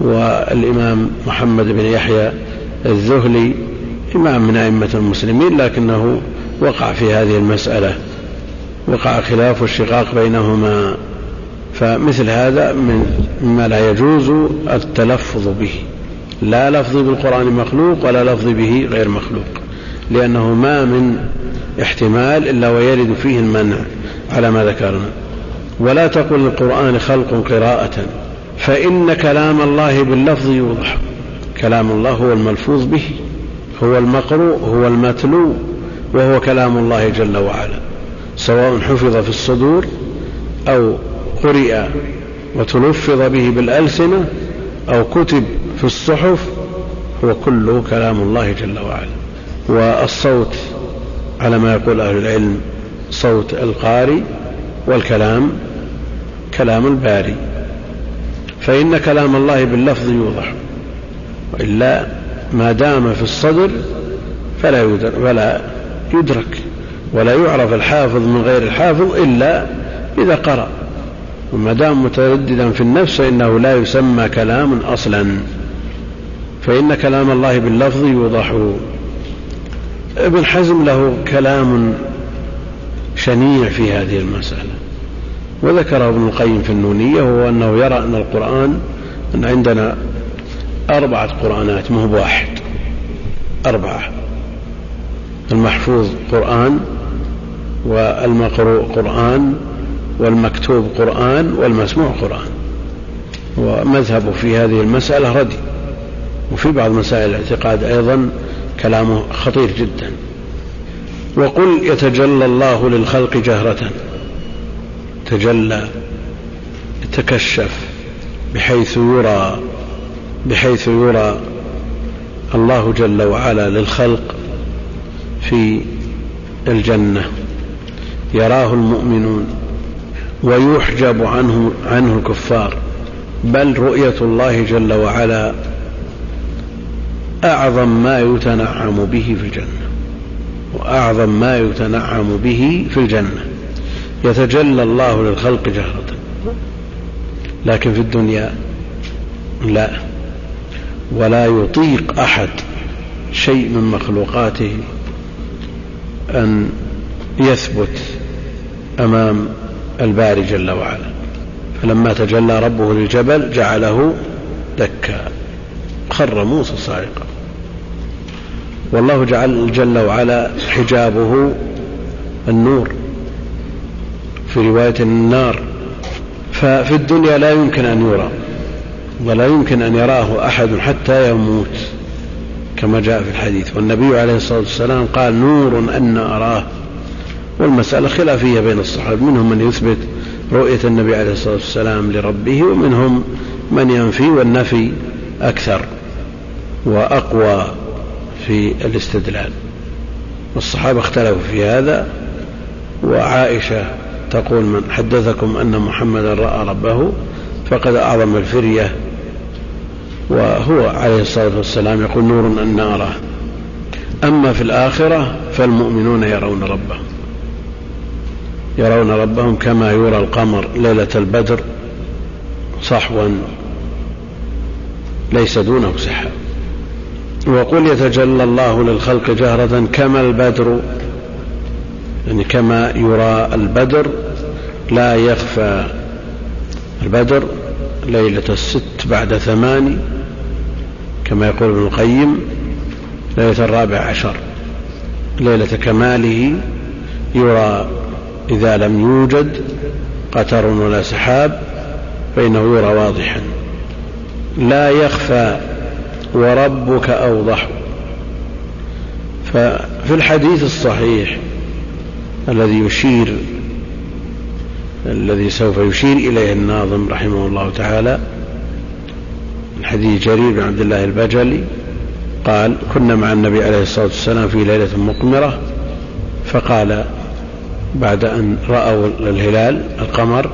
والإمام محمد بن يحيى الذهلي إمام من أئمة المسلمين لكنه وقع في هذه المسألة وقع خلاف الشقاق بينهما. فمثل هذا من مما لا يجوز التلفظ به. لا لفظ بالقرآن مخلوق ولا لفظ به غير مخلوق لأنه ما من احتمال إلا ويرد فيه المنع على ما ذكرنا. ولا تقل القرآن خلق قراءة فإن كلام الله باللفظ يوضح. كلام الله هو الملفوظ به هو المقروء هو المتلو وهو كلام الله جل وعلا. سواء حفظ في الصدور أو قرئ وتلفظ به بالألسنة أو كتب في الصحف هو كله كلام الله جل وعلا. والصوت على ما يقول أهل العلم صوت القارئ والكلام كلام الباري. فإن كلام الله باللفظ يوضح وإلا ما دام في الصدر فلا يدرك, فلا يدرك ولا يعرف الحافظ من غير الحافظ إلا إذا قرأ. وما دام مترددا في النفس فإنه لا يسمى كلاما أصلا. فإن كلام الله باللفظ يوضح. ابن حزم له كلام شنيع في هذه المسألة. وذكره ابن القيم في النونية وهو أنه يرى أن القرآن أن عندنا أربعة قرآنات مو بواحد أربعة. المحفوظ قرآن والمقروء قرآن والمكتوب قرآن والمسموع قرآن. ومذهبه في هذه المسألة ردي. وفي بعض مسائل الاعتقاد أيضا كلامه خطير جدا. وقل يتجلى الله للخلق جهرة. تجلى يتكشف بحيث يرى بحيث يرى الله جل وعلا للخلق في الجنة. يراه المؤمنون ويحجب عنه عنه الكفار. بل رؤية الله جل وعلا أعظم ما يتنعم به في الجنة وأعظم ما يتنعم به في الجنة. يتجلى الله للخلق جهرة. لكن في الدنيا لا. ولا يطيق أحد شيء من مخلوقاته أن يثبت أمام الباري جل وعلا. فلما تجلى ربه للجبل جعله دكا. خر موسى صاعقا. والله جعل جل وعلا حجابه النور في رواية النار. ففي الدنيا لا يمكن أن يرى ولا يمكن أن يراه أحد حتى يموت كما جاء في الحديث. والنبي عليه الصلاة والسلام قال نور أن أراه. والمسألة خلافية بين الصحابة منهم من يثبت رؤية النبي عليه الصلاة والسلام لربه ومنهم من ينفي والنفي أكثر وأقوى. في الاستدلال. والصحابة اختلفوا في هذا وعائشة تقول من حدثكم أن محمدا رأى ربه فقد أعظم الفرية وهو عليه الصلاة والسلام يقول نور أن أراه أما في الآخرة فالمؤمنون يرون ربهم يرون ربهم كما يرى القمر ليلة البدر صحوا ليس دونه سحاب وقل يتجلى الله للخلق جهرة كما البدر يعني كما يرى البدر لا يخفى. البدر ليلة الست بعد ثمان كما يقول ابن القيم ليلة الرابع عشر. ليلة كماله يرى إذا لم يوجد قتر ولا سحاب فإنه يرى واضحا. لا يخفى وربك أوضح. ففي الحديث الصحيح الذي يشير الذي سوف يشير إليه الناظم رحمه الله تعالى من حديث جرير بن عبد الله البجلي قال كنا مع النبي عليه الصلاة والسلام في ليلة مقمرة فقال بعد أن رأوا الهلال القمر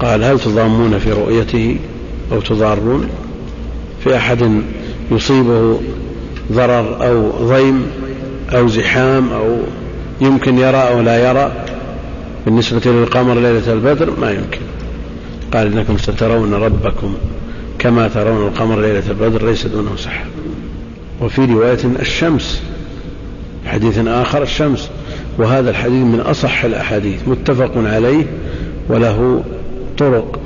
قال هل تضامون في رؤيته أو تضارون؟ في أحد يصيبه ضرر أو ضيم أو زحام أو يمكن يرى أو لا يرى بالنسبة للقمر ليلة البدر ما يمكن. قال إنكم سترون ربكم كما ترون القمر ليلة البدر ليس دونه سحاب وفي رواية الشمس حديث آخر الشمس. وهذا الحديث من أصح الأحاديث متفق عليه وله طرق.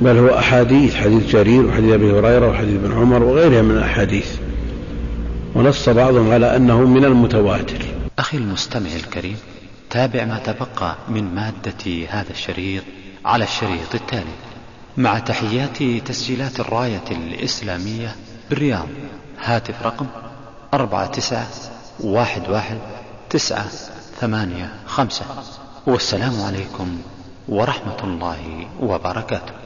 بل هو أحاديث حديث جرير وحديث أبي هريرة وحديث ابن عمر وغيرها من الأحاديث. ونص بعضهم على أنه من المتواتر. أخي المستمع الكريم تابع ما تبقى من مادة هذا الشريط على الشريط التالي. مع تحيات تسجيلات الراية الإسلامية بالرياض هاتف رقم أربعة تسعة واحد واحد تسعة ثمانية خمسة. والسلام عليكم ورحمة الله وبركاته.